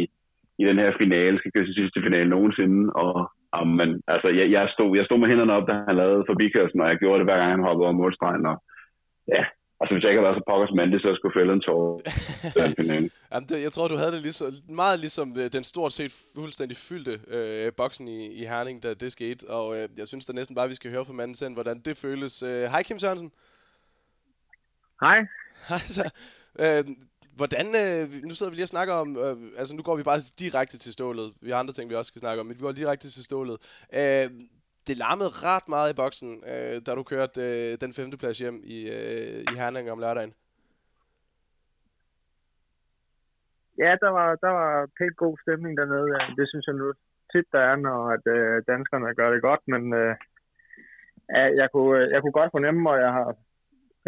i den her finale, skal køre sin sidste finale nogensinde, og Um, men altså, jeg, jeg, stod, jeg stod med hænderne op, da han lavede forbikørslen, og jeg gjorde det hver gang, han hoppede over målstregen. Og, ja, altså hvis jeg ikke havde været så pokkers mandig, så skulle fælde en tår. Jamen, det, jeg tror, du havde det ligesom, meget ligesom øh, den stort set fuldstændig fyldte øh, boksen i, i Herning, da det skete. Og øh, jeg synes da næsten bare, vi skal høre fra manden selv, hvordan det føles. Øh, hej Kim Sørensen. Hej. Hej så. Øh, hvordan, øh, nu sidder vi lige og snakker om, øh, altså nu går vi bare direkte til stålet. Vi har andre ting, vi også skal snakke om, men vi går direkte til stålet. Øh, det larmede ret meget i boksen, øh, da du kørte øh, den femte plads hjem i, øh, i Herning om lørdagen. Ja, der var, der var pænt god stemning dernede. Det synes jeg nu tit, der er, når at, øh, danskerne gør det godt. Men øh, jeg, kunne, øh, jeg kunne godt fornemme, og jeg har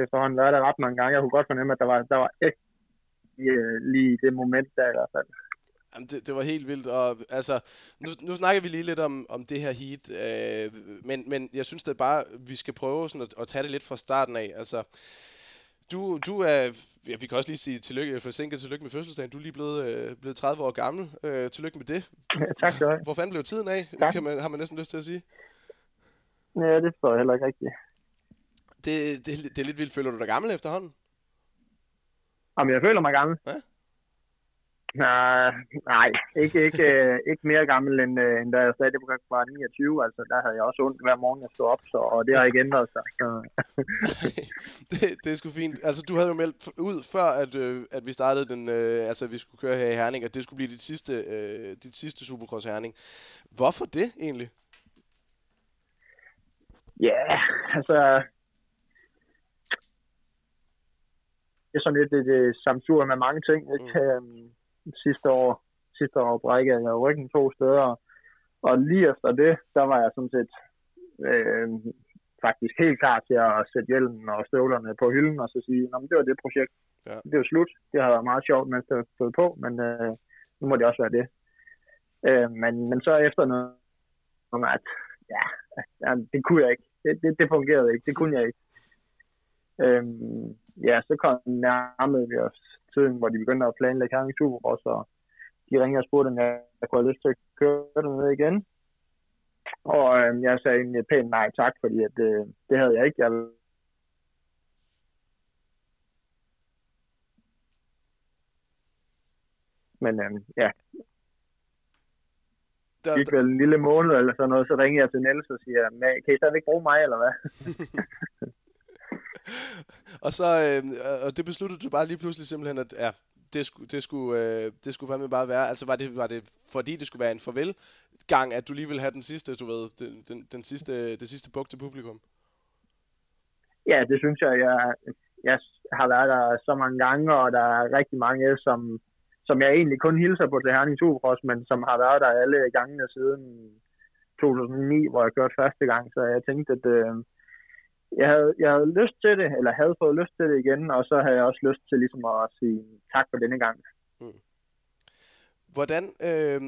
efterhånden været der ret mange gange, jeg kunne godt fornemme, at der var, der var ikke øh, lige, lige det moment der i hvert fald. Jamen, det, det var helt vildt, og altså, nu, nu snakker vi lige lidt om, om det her heat, øh, men, men jeg synes det bare, vi skal prøve sådan at, at tage det lidt fra starten af. Altså, du, du er, ja, vi kan også lige sige tillykke, forsinket tillykke med fødselsdagen. Du er lige blevet, øh, blevet 30 år gammel. Øh, tillykke med det. Ja, tak skal du. Hvor fanden blev tiden af, tak. kan man, har man næsten lyst til at sige. Ja, det står jeg heller ikke rigtigt. Det, det, det er lidt vildt. Føler du dig gammel efterhånden? Jamen, jeg føler mig gammel. Ja? Nej, nej, ikke, ikke, øh, ikke mere gammel, end, øh, end da jeg stadig var 29. Altså, der havde jeg også ondt hver morgen, jeg stod op, så, og det har ikke ændret sig. Så. det, det er sgu fint. Altså, du havde jo meldt ud før, at, øh, at vi startede den, øh, altså, vi skulle køre her i Herning, at det skulle blive dit sidste, øh, dit sidste Supercross Herning. Hvorfor det egentlig? Ja, yeah, altså, det er sådan lidt et, et samsur med mange ting. Ikke? Mm. Sidste år, sidste år brækkede jeg ryggen to steder, og lige efter det, der var jeg sådan set øh, faktisk helt klar til at sætte hjelmen og støvlerne på hylden og så sige, at det var det projekt. Ja. Det var slut. Det har været meget sjovt, mens det stod på, men øh, nu må det også være det. Øh, men, men så efter noget, at ja, ja, det kunne jeg ikke. Det, det, det fungerede ikke. Det kunne jeg ikke. Øhm, ja, så kom nærmede vi os tiden, hvor de begyndte at planlægge Herning Supercross, og de ringede og spurgte, om jeg, jeg kunne have lyst til at køre den ned igen. Og øhm, jeg sagde egentlig pænt nej tak, fordi at, øh, det havde jeg ikke. Jeg Men øhm, ja, Der, gik vel en lille måned eller sådan noget, så ringede jeg til Niels og siger, kan I stadigvæk bruge mig, eller hvad? og så øh, og det besluttede du bare lige pludselig simpelthen, at ja, det skulle, det skulle, øh, det skulle fandme bare være. Altså var det, var det fordi det skulle være en farvel gang, at du lige ville have den sidste, du ved, den, den, den sidste, det sidste buk til publikum? Ja, det synes jeg. Jeg, jeg har været der så mange gange, og der er rigtig mange, som, som jeg egentlig kun hilser på til Herning Supercross, men som har været der alle gangene siden 2009, hvor jeg kørte første gang. Så jeg tænkte, at øh, jeg havde, jeg havde lyst til det, eller havde fået lyst til det igen, og så havde jeg også lyst til ligesom at sige tak for denne gang. Mm. Hvordan, øh,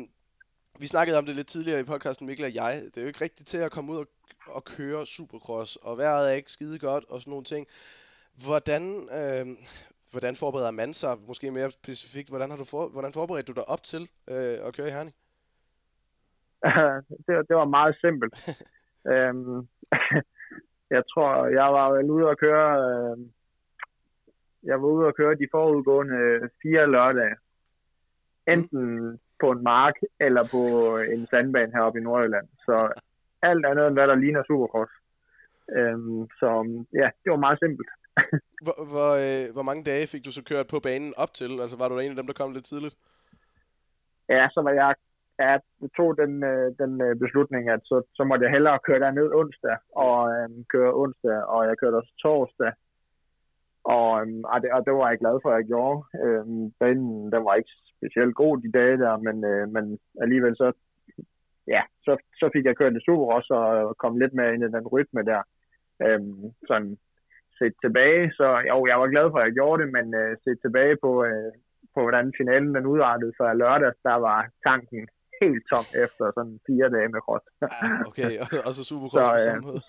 vi snakkede om det lidt tidligere i podcasten, Mikkel og jeg, det er jo ikke rigtigt til at komme ud og, og køre supercross, og vejret er ikke skide godt og sådan nogle ting. Hvordan, øh, hvordan forbereder man sig, måske mere specifikt, hvordan har du for, hvordan forberedte du dig op til øh, at køre i Herning? det, det var meget simpelt. øhm, jeg tror, jeg var vel ude at køre, øh, jeg var ude at køre de forudgående fire lørdage. Enten mm. på en mark eller på en sandbane heroppe i Nordjylland. Så alt andet end hvad der ligner Supercross. Øhm, så ja, det var meget simpelt. hvor, hvor, øh, hvor mange dage fik du så kørt på banen op til? Altså var du en af dem, der kom lidt tidligt? Ja, så var jeg jeg tog den, øh, den øh, beslutning, at så, så måtte jeg hellere køre derned onsdag, og øhm, køre onsdag, og jeg kørte også torsdag. Og, øhm, og, det, og det var jeg glad for, at jeg gjorde. Øhm, banen, den var ikke specielt god de dage der, men, øh, men alligevel så, ja, så, så fik jeg kørt det super også, og øh, kom lidt mere ind i den rytme der. Øhm, sådan set tilbage, så jo, jeg var glad for, at jeg gjorde det, men øh, set tilbage på, øh, på hvordan finalen den udartede for lørdag, der var tanken helt tom efter sådan fire dage med cross. ah, okay, og, så supercross på samme måde.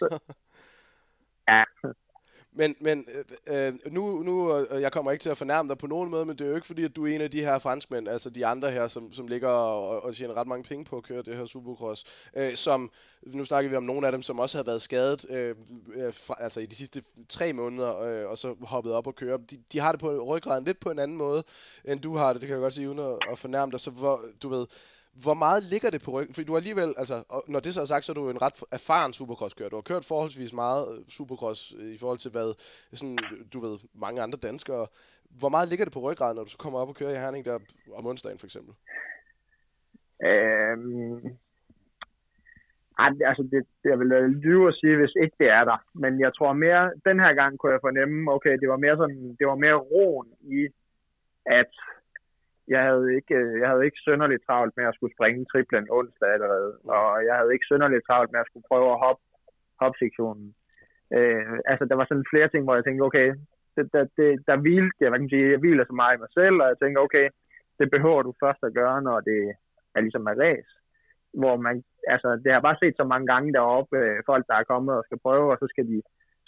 ja. Men, men øh, øh nu, nu, og jeg kommer ikke til at fornærme dig på nogen måde, men det er jo ikke fordi, at du er en af de her franskmænd, altså de andre her, som, som ligger og, og tjener ret mange penge på at køre det her Supercross, øh, som, nu snakker vi om nogle af dem, som også har været skadet, øh, øh, fra, altså i de sidste tre måneder, øh, og så hoppet op og køre. De, de har det på ryggraden lidt på en anden måde, end du har det, det kan jeg godt sige, uden at, at fornærme dig, så hvor, du ved, hvor meget ligger det på ryggen? Fordi du alligevel, altså, når det så er sagt, så er du en ret erfaren supercross-kører. Du har kørt forholdsvis meget øh, supercross øh, i forhold til, hvad sådan, du ved, mange andre danskere. Hvor meget ligger det på ryggraden, når du så kommer op og kører i Herning der om onsdagen, for eksempel? Øhm, altså, det, det vil lyve at sige, hvis ikke det er der. Men jeg tror mere, den her gang kunne jeg fornemme, okay, det var mere sådan, det var mere roen i, at jeg havde ikke, øh, jeg havde ikke sønderligt travlt med at skulle springe triplen onsdag allerede, og jeg havde ikke sønderligt travlt med at skulle prøve at hoppe hop sektionen. Øh, altså, der var sådan flere ting, hvor jeg tænkte, okay, det, der, det, der hvilte, jeg, hvad kan sige, jeg hviler så meget i mig selv, og jeg tænkte, okay, det behøver du først at gøre, når det er ligesom er race. Hvor man, altså, det har bare set så mange gange deroppe, øh, folk der er kommet og skal prøve, og så skal de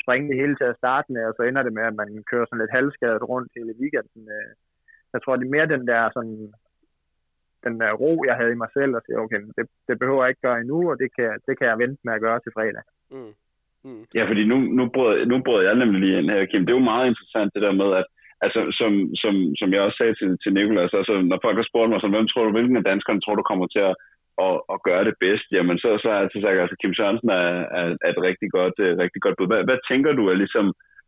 springe det hele til at starte med, og så ender det med, at man kører sådan lidt halvskadet rundt hele weekenden. Øh, jeg tror, det er mere den der sådan, den der ro, jeg havde i mig selv, og sige, okay, det, det behøver jeg ikke gøre endnu, og det kan, det kan jeg vente med at gøre til fredag. Mm. Mm. Ja, fordi nu, nu, brød, nu brød jeg nemlig lige ind her, Kim. Det er jo meget interessant det der med, at altså, som, som, som jeg også sagde til, til Nikolas, altså, når folk har spurgt mig, så, hvem tror du, hvilken af danskerne tror du kommer til at, at, at gøre det bedst, jamen så, så er jeg altid sagt, altså, Kim Sørensen er, er, er et rigtig godt, uh, rigtig godt bud. Hvad, hvad tænker du er ligesom,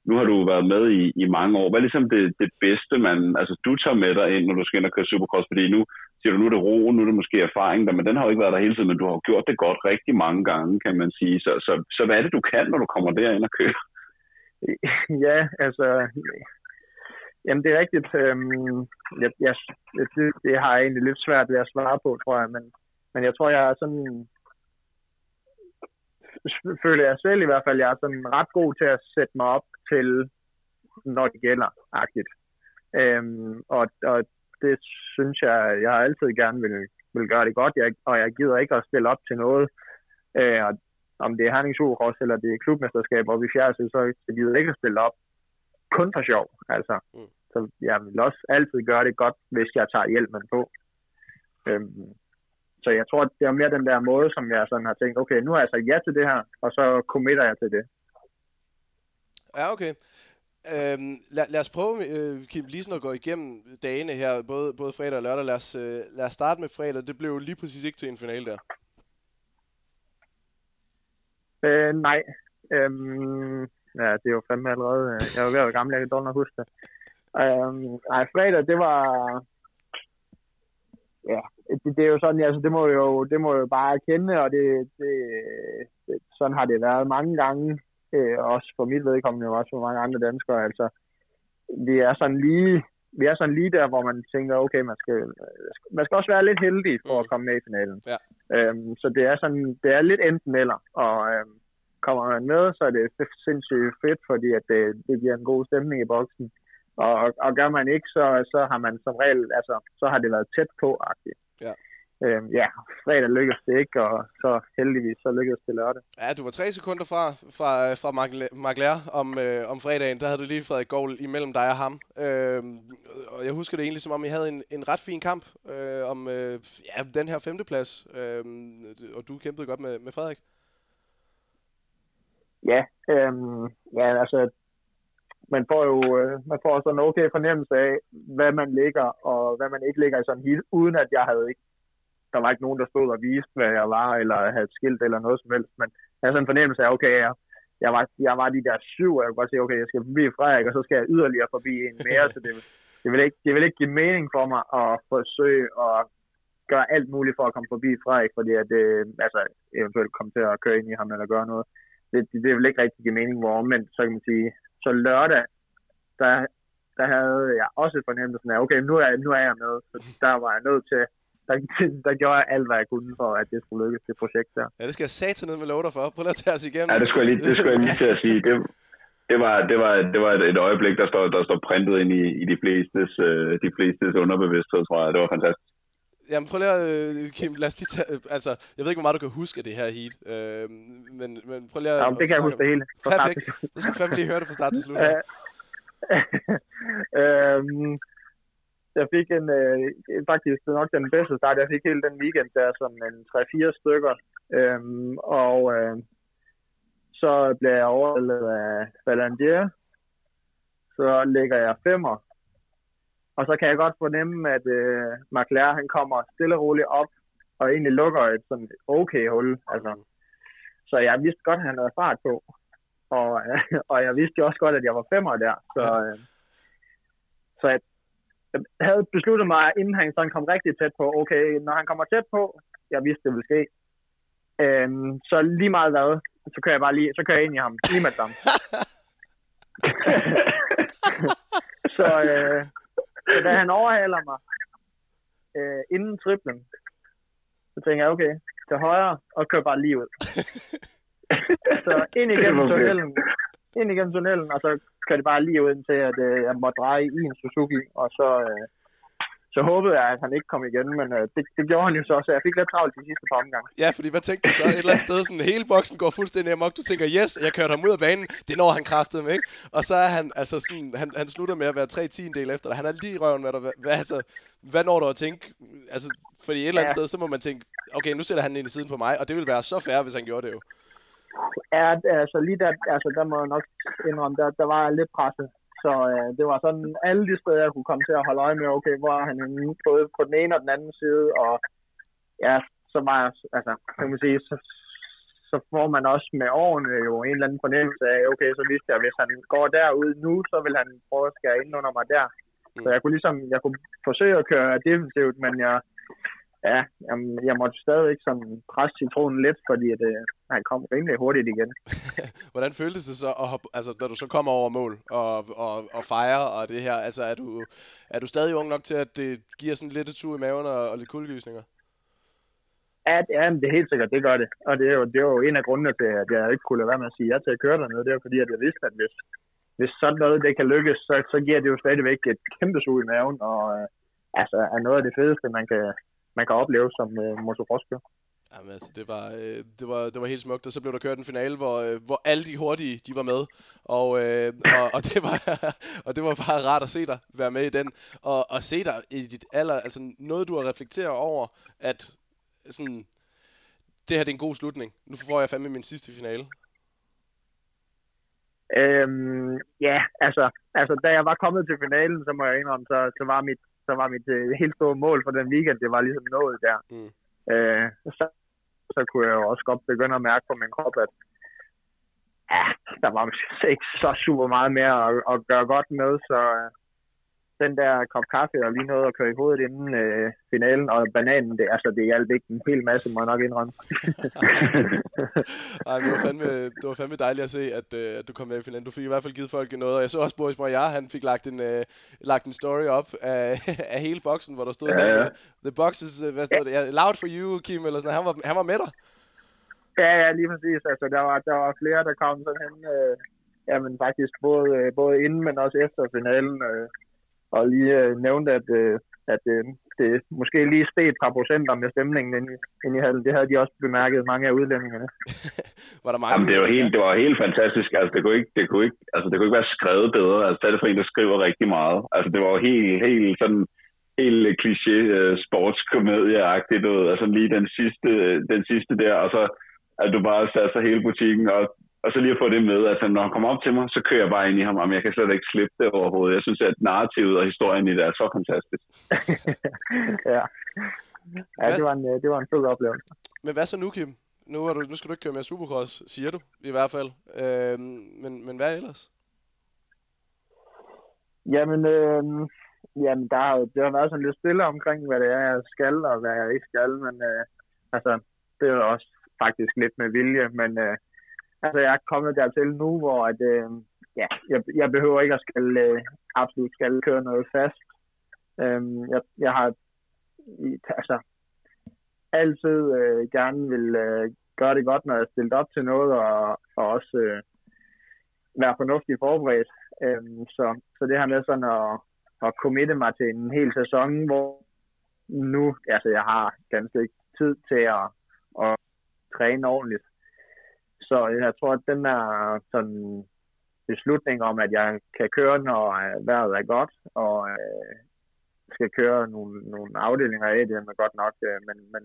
nu har du været med i, i mange år. Hvad er ligesom det, det bedste, man, altså du tager med dig ind, når du skal ind og køre Supercross? Fordi nu siger du, nu er det ro, nu er det måske erfaring, der, men den har jo ikke været der hele tiden, men du har gjort det godt rigtig mange gange, kan man sige. Så, så, så hvad er det, du kan, når du kommer derind og kører? Ja, altså, jamen det er rigtigt. Øhm, jeg, jeg, det, det har jeg egentlig lidt svært ved at svare på, tror jeg, men, men jeg tror, jeg er sådan føler jeg selv i hvert fald, jeg er sådan ret god til at sætte mig op til, når det gælder, agtigt. Øhm, og, og det synes jeg, jeg har altid gerne vil, vil gøre det godt, jeg, og jeg gider ikke at stille op til noget, øh, om det er Herning Supercross, eller det er klubmesterskab, og vi fjerde så jeg gider ikke at stille op kun for sjov, altså. Mm. Så jeg vil også altid gøre det godt, hvis jeg tager hjælpen på. Øhm, så jeg tror, det er mere den der måde, som jeg sådan har tænkt, okay, nu har jeg sagt ja til det her, og så committer jeg til det. Ja, okay. Øhm, lad, lad os prøve, øh, Kim, lige sådan at gå igennem dagene her, både, både fredag og lørdag. Lad os, øh, lad os starte med fredag. Det blev lige præcis ikke til en finale der. Øh, nej. Øhm, ja, det er jo fandme allerede... Øh, jeg var ved at være gammel, jeg kan dårligt huske det. Øhm, nej, fredag, det var... Ja, det, det, er jo sådan, altså det må jo, det må jo bare erkende, og det, det, det, sådan har det været mange gange øh, også for mit vedkommende, og også for mange andre danskere. Altså, vi er sådan lige, vi er sådan lige der, hvor man tænker, okay, man skal, man skal også være lidt heldig for at mm. komme med i finalen. Ja. Øhm, så det er sådan, det er lidt enten eller, og øhm, kommer man med, så er det sindssygt fedt, fordi at det, det giver en god stemning i boksen. Og, og gør man ikke, så, så har man som regel, altså, så har det været tæt på-agtigt. Ja øh, ja, fredag lykkedes det ikke, og så heldigvis så lykkedes det lørdag. Ja, du var tre sekunder fra, fra, fra Magler om, øh, om fredagen. Der havde du lige Frederik Gold imellem dig og ham. Øh, og jeg husker det egentlig, som om I havde en, en ret fin kamp øh, om øh, ja, den her femteplads. Øh, og du kæmpede godt med, med Frederik. Ja, øh, ja, altså man får jo øh, man får sådan en okay fornemmelse af, hvad man ligger, og hvad man ikke ligger i sådan helt, uden at jeg havde ikke der var ikke nogen, der stod og viste, hvad jeg var, eller havde et skilt eller noget som helst, men jeg havde sådan en fornemmelse af, okay, jeg, jeg, var, jeg var de der syv, og jeg kunne bare sige, okay, jeg skal forbi Frederik, og så skal jeg yderligere forbi en mere, så det, det, vil ikke, det vil ikke give mening for mig at forsøge at gøre alt muligt for at komme forbi Frederik, fordi at, øh, altså, eventuelt komme til at køre ind i ham eller gøre noget. Det, det, det vil ikke rigtig give mening, hvor omvendt, så kan man sige, så lørdag, der, der havde jeg også fornemmelsen af, okay, nu er, nu er jeg med, så der var jeg nødt til der, der gjorde jeg alt, hvad jeg kunne for, at det skulle lykkes, det projekt der. Ja, det skal jeg satan ned med lov for. Prøv at tage os igennem. Ja, det skulle jeg lige, det skulle jeg lige til at sige. Det, det var, det var, det var et, et øjeblik, der står, der står printet ind i, i de flestes, uh, de flestes underbevidsthed, tror jeg. Det var fantastisk. Jamen prøv lige at, øh, Kim, lad os lige tage, øh, altså, jeg ved ikke, hvor meget du kan huske af det her heat, øh, men, men prøv lige at... Ja, det kan jeg huske det hele. Perfekt, så skal vi fandme lige høre det fra start til slut. øhm, jeg fik en, øh, faktisk nok den bedste start. Jeg fik hele den weekend der, som en 3-4 stykker. Øhm, og øh, så blev jeg overvældet af Balandier. Så ligger jeg femmer. Og så kan jeg godt fornemme, at øh, McLaren han kommer stille og roligt op, og egentlig lukker et sådan okay hul. Altså. Så jeg vidste godt, at han havde fart på. Og, øh, og jeg vidste jo også godt, at jeg var femmer der. Så, øh, så jeg, jeg havde besluttet mig, inden han sådan kom rigtig tæt på, okay, når han kommer tæt på, jeg vidste, det ville ske. Øh, så lige meget hvad, så kører jeg bare lige, så kører jeg ind i ham, lige med ham. så, øh, så da han overhaler mig øh, inden triplen, så tænker jeg, okay, til højre, og kører bare lige ud. så ind igennem tunnelen, ind igennem tunnelen, og så kører det bare lige ud til, at øh, jeg må dreje i en Suzuki, og så, øh, så håbede jeg, at han ikke kom igen, men øh, det, det gjorde han jo så, så jeg fik lidt travlt de sidste par omgange. Ja, fordi hvad tænkte du så? Et eller andet sted, sådan hele boksen går fuldstændig amok. Du tænker, yes, jeg kørte ham ud af banen. Det når han kraftede med, ikke? Og så er han, altså sådan, han, han slutter med at være tre tiendel efter dig. Han er lige i røven med dig. Hvad, hvad, altså, hvad når du at tænke? Altså, fordi et eller andet ja. sted, så må man tænke, okay, nu sætter han ind i siden på mig, og det ville være så fair, hvis han gjorde det jo. Ja, altså lige der, altså der må jeg nok indrømme, der, der var lidt presset. Så øh, det var sådan alle de steder, jeg kunne komme til at holde øje med, okay, hvor er han både på den ene og den anden side, og ja, så var jeg, altså, kan man sige, så, så får man også med årene jo en eller anden fornemmelse af, okay, så vidste jeg, at hvis han går derud nu, så vil han prøve at skære ind under mig der. Så jeg kunne ligesom, jeg kunne forsøge at køre defensivt, men jeg, ja, jeg, jeg måtte stadig sådan presse citronen lidt, fordi at, øh, han kom rimelig hurtigt igen. Hvordan føltes det så, at hoppe, altså, da du så kommer over mål og, og, og fejre og det her? Altså, er du, er du stadig ung nok til, at det giver sådan lidt et tur i maven og, og lidt kuldegysninger? Ja, ja, det er helt sikkert, det gør det. Og det er, jo, det er jo en af grundene til, at jeg ikke kunne lade være med at sige ja til at køre dernede. Det er fordi, at jeg vidste, at hvis, hvis sådan noget det kan lykkes, så, så giver det jo stadigvæk et kæmpe sug i maven, og øh, altså er noget af det fedeste, man kan, man kan opleve som øh, motocrosskører. Jamen altså, det var, øh, det, var, det var helt smukt, og så blev der kørt en finale, hvor, øh, hvor alle de hurtige, de var med, og, øh, og, og, det var, og det var bare rart at se dig være med i den, og, og se dig i dit alder, altså noget du har reflekteret over, at sådan, det her det er en god slutning. Nu får jeg fandme min sidste finale. Øhm, ja, altså, altså, da jeg var kommet til finalen, så må jeg indrømme, så, så var mit, så var mit uh, helt store mål for den weekend, det var ligesom nået der. Mm. Øh, så, så kunne jeg jo også godt begynde at mærke på min krop, at ja, der var ikke så super meget mere at, at gøre godt med, så, uh, den der kop kaffe og lige noget at køre i hovedet inden øh, finalen, og bananen, det, altså, det hjalp ikke en hel masse, må jeg nok indrømme. Ej, det, var fandme, det var fandme dejligt at se, at, øh, at du kom med i finalen. Du fik i hvert fald givet folk noget, og jeg så også Boris Moyer, han fik lagt en, øh, lagt en story op af, af hele boksen, hvor der stod, ja, ja. the box is, øh, hvad stod ja. det, loud for you, Kim, eller sådan han var, han var med dig. Ja, ja, lige præcis. Altså, der var, der var flere, der kom sådan hen, øh, jamen faktisk både, øh, både inden, men også efter finalen, øh, og lige øh, nævnte, at, øh, at øh, det måske lige steg et par procenter med stemningen inde i, inde i hallen. Det havde de også bemærket, mange af udlændingene. var der mange? Jamen, det, var helt, det var helt fantastisk. Altså, det kunne ikke, det kunne ikke, altså, det kunne ikke være skrevet bedre. Altså, det er for en, der skriver rigtig meget. Altså, det var helt, helt sådan helt kliché uh, sportskomedie-agtigt ud. Altså lige den sidste, den sidste der, og så at du bare satte sig hele butikken op og så lige at få det med, altså når han kommer op til mig, så kører jeg bare ind i ham, og jeg kan slet ikke slippe det overhovedet. Jeg synes, at narrativet og historien i det er så fantastisk. ja. Ja, det var, en, det var en fed oplevelse. Men hvad så nu, Kim? Nu, er du, nu skal du ikke køre mere Supercross, siger du, i hvert fald. Øh, men, men hvad ellers? Jamen, øh, jamen der, har, det har været sådan lidt stille omkring, hvad det er, jeg skal, og hvad jeg ikke skal, men øh, altså, det er også faktisk lidt med vilje, men øh, altså, jeg er kommet dertil nu, hvor at, øh, ja, jeg, jeg behøver ikke at skal, øh, absolut skal køre noget fast. Øh, jeg, jeg har altså, altid øh, gerne vil øh, gøre det godt, når jeg er stillet op til noget, og, og også øh, være fornuftigt forberedt. Øh, så, så det her med sådan at, at committe mig til en hel sæson, hvor nu, altså jeg har ganske ikke tid til at, at træne ordentligt. Så jeg tror, at den der sådan beslutning om, at jeg kan køre, når øh, vejret er godt, og øh, skal køre nogle, nogle afdelinger af det, er godt nok. Øh, men, men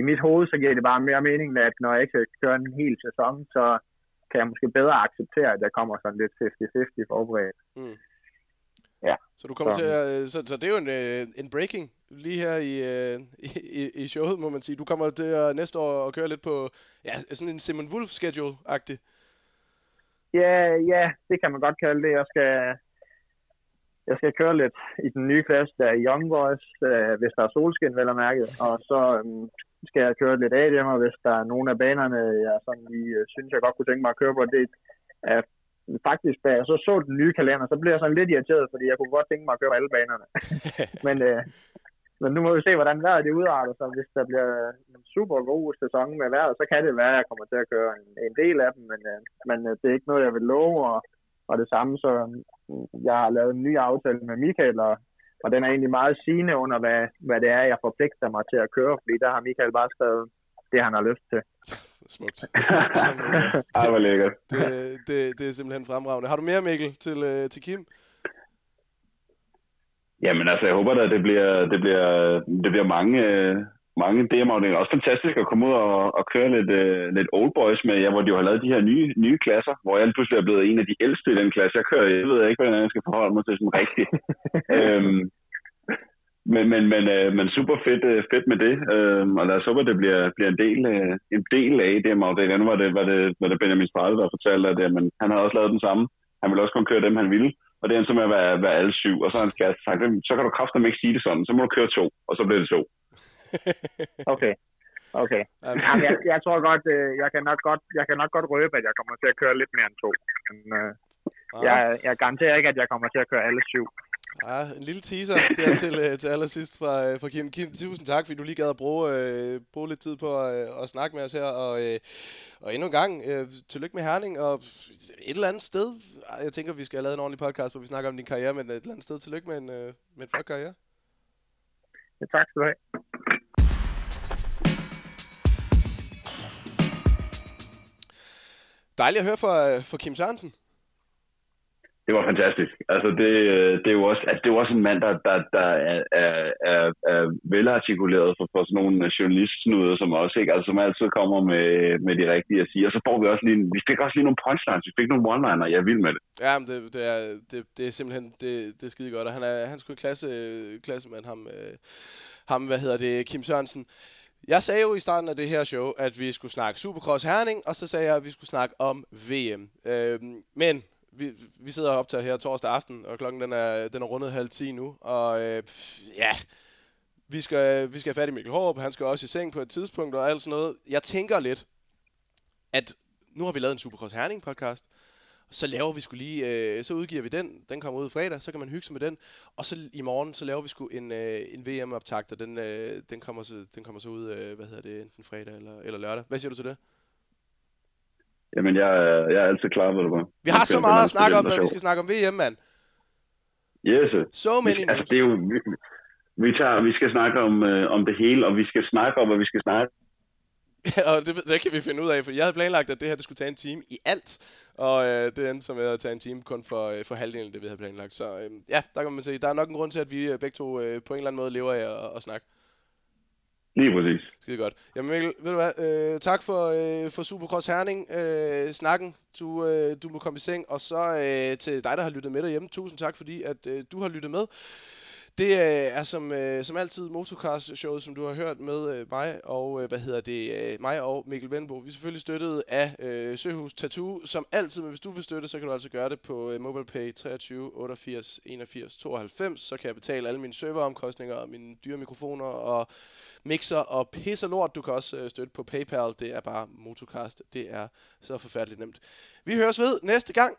i mit hoved, så giver det bare mere mening, at når jeg ikke kan køre en hel sæson, så kan jeg måske bedre acceptere, at jeg kommer sådan lidt 50-50 forberedt. Mm. Ja. Så du kommer så. til at, så, så det er jo en, øh, en breaking lige her i, øh, i, i showet, må man sige. Du kommer til at næste år at køre lidt på ja, sådan en Simon Wolf schedule-agtig. Ja, ja, det kan man godt kalde det. Jeg skal, jeg skal køre lidt i den nye klasse, der er Young Boys, øh, hvis der er solskin, vel og mærket. Og så øh, skal jeg køre lidt af dem, og hvis der er nogle af banerne, jeg sådan lige øh, synes, jeg godt kunne tænke mig at køre på, det er faktisk, da jeg så så den nye kalender, så blev jeg sådan lidt irriteret, fordi jeg kunne godt tænke mig at køre alle banerne. men, øh, men nu må vi se, hvordan vejret det udarter sig. Hvis der bliver en super god sæson med vejret, så kan det være, at jeg kommer til at køre en, en del af dem, men, øh, men øh, det er ikke noget, jeg vil love, og, og det samme, så øh, jeg har lavet en ny aftale med Michael, og, og den er egentlig meget sigende under, hvad, hvad det er, jeg forpligter mig til at køre, fordi der har Michael bare skrevet det, han har lyst til. Smukt. Ej, hvor lækkert. Det, det, det er simpelthen fremragende. Har du mere, Mikkel, til, øh, til Kim? Jamen altså, jeg håber da, det bliver, det bliver, det bliver mange, mange DM-afdelinger. Også fantastisk at komme ud og, og køre lidt, uh, lidt old boys med, ja, hvor de har lavet de her nye, nye klasser, hvor jeg pludselig er blevet en af de ældste i den klasse. Jeg kører, jeg ved ikke, hvordan jeg skal forholde mig til sådan rigtigt. øhm, men, men, men, øh, men super fedt, øh, fedt med det, øh, og lad os håbe, at det bliver, bliver en, del, øh, en del af det afdelingen. Nu var det, var det, var det Benjamin Sparte, der fortalte, at jamen, han havde også lavet den samme. Han ville også kun køre dem, han ville. Og det er så med at være, være alle syv. Og så har han kæreste sagt, så kan du kraftigt ikke sige det sådan. Så må du køre to, og så bliver det to. okay. Okay. Jamen, jeg, jeg, tror godt, øh, jeg kan nok godt, jeg kan nok godt røbe, at jeg kommer til at køre lidt mere end to. Men, øh, jeg, jeg garanterer ikke, at jeg kommer til at køre alle syv. Ja, en lille teaser der til, øh, til allersidst fra, øh, fra Kim. Kim, tusind tak, fordi du lige gad at bruge, øh, bruge lidt tid på at, øh, at snakke med os her. Og, øh, og endnu en gang, øh, tillykke med Herning. Og et eller andet sted, jeg tænker, vi skal have lavet en ordentlig podcast, hvor vi snakker om din karriere, men et eller andet sted, tillykke med en, øh, med en flot karriere. Ja, tak skal du have. Dejligt at høre fra, fra Kim Sørensen det var fantastisk. Altså det, øh, det er jo også, altså det er jo også en mand, der, der, der er, er, er, er velartikuleret for, for sådan nogle journalistsnuder som også, ikke? Altså som altid kommer med, med de rigtige at sige. Og så får vi også lige, vi fik også lige nogle punchlines, vi fik nogle one-liner, jeg er vild med det. Ja, men det, det, er, det, det er simpelthen, det, det er skide godt, og han er, han er sgu en klasse, klassemand, ham, øh, ham, hvad hedder det, Kim Sørensen. Jeg sagde jo i starten af det her show, at vi skulle snakke Supercross Herning, og så sagde jeg, at vi skulle snakke om VM. Øhm, men vi, vi sidder og optager her torsdag aften, og klokken den er, den er rundet halv 10 nu. Og øh, ja, vi skal, vi skal have fat i Mikkel Hårup, han skal også i seng på et tidspunkt og alt sådan noget. Jeg tænker lidt, at nu har vi lavet en Supercross Herning podcast, så laver vi skulle lige, øh, så udgiver vi den, den kommer ud fredag, så kan man hygge sig med den, og så i morgen, så laver vi sgu en, øh, en VM-optakt, og den, øh, den, kommer så, den kommer så ud, øh, hvad hedder det, enten fredag eller, eller lørdag. Hvad siger du til det? Jamen, jeg, jeg er altid klar, ved du hvad. Vi har så meget at snakke om, når vi skal snakke om VM, mand. Yes. So many vi, altså, det er jo, vi, vi, tager, vi skal snakke om, øh, om det hele, og vi skal snakke om, hvad vi skal snakke og det, det kan vi finde ud af, for jeg havde planlagt, at det her det skulle tage en time i alt, og øh, det endte som med at tage en time kun for, øh, for halvdelen af det, vi havde planlagt. Så øh, ja, der kan man se, der er nok en grund til, at vi øh, begge to øh, på en eller anden måde lever af at, at snakke. Lige præcis. Skide godt. Jamen Mikkel, ved du hvad, øh, tak for, øh, for Supercross Herning, øh, snakken. Du, øh, du må komme i seng, og så øh, til dig, der har lyttet med derhjemme, tusind tak, fordi at øh, du har lyttet med. Det øh, er som, øh, som altid Motocast-showet, som du har hørt med øh, mig og øh, hvad hedder det, øh, mig og Mikkel Venbo. Vi er selvfølgelig støttet af øh, Søhus Tattoo, som altid, men hvis du vil støtte, så kan du altså gøre det på øh, MobilePay 23 88 81 92. Så kan jeg betale alle mine serveromkostninger og mine dyre mikrofoner og mixer og pisser lort. Du kan også øh, støtte på PayPal. Det er bare Motocast. Det er så forfærdeligt nemt. Vi høres ved næste gang.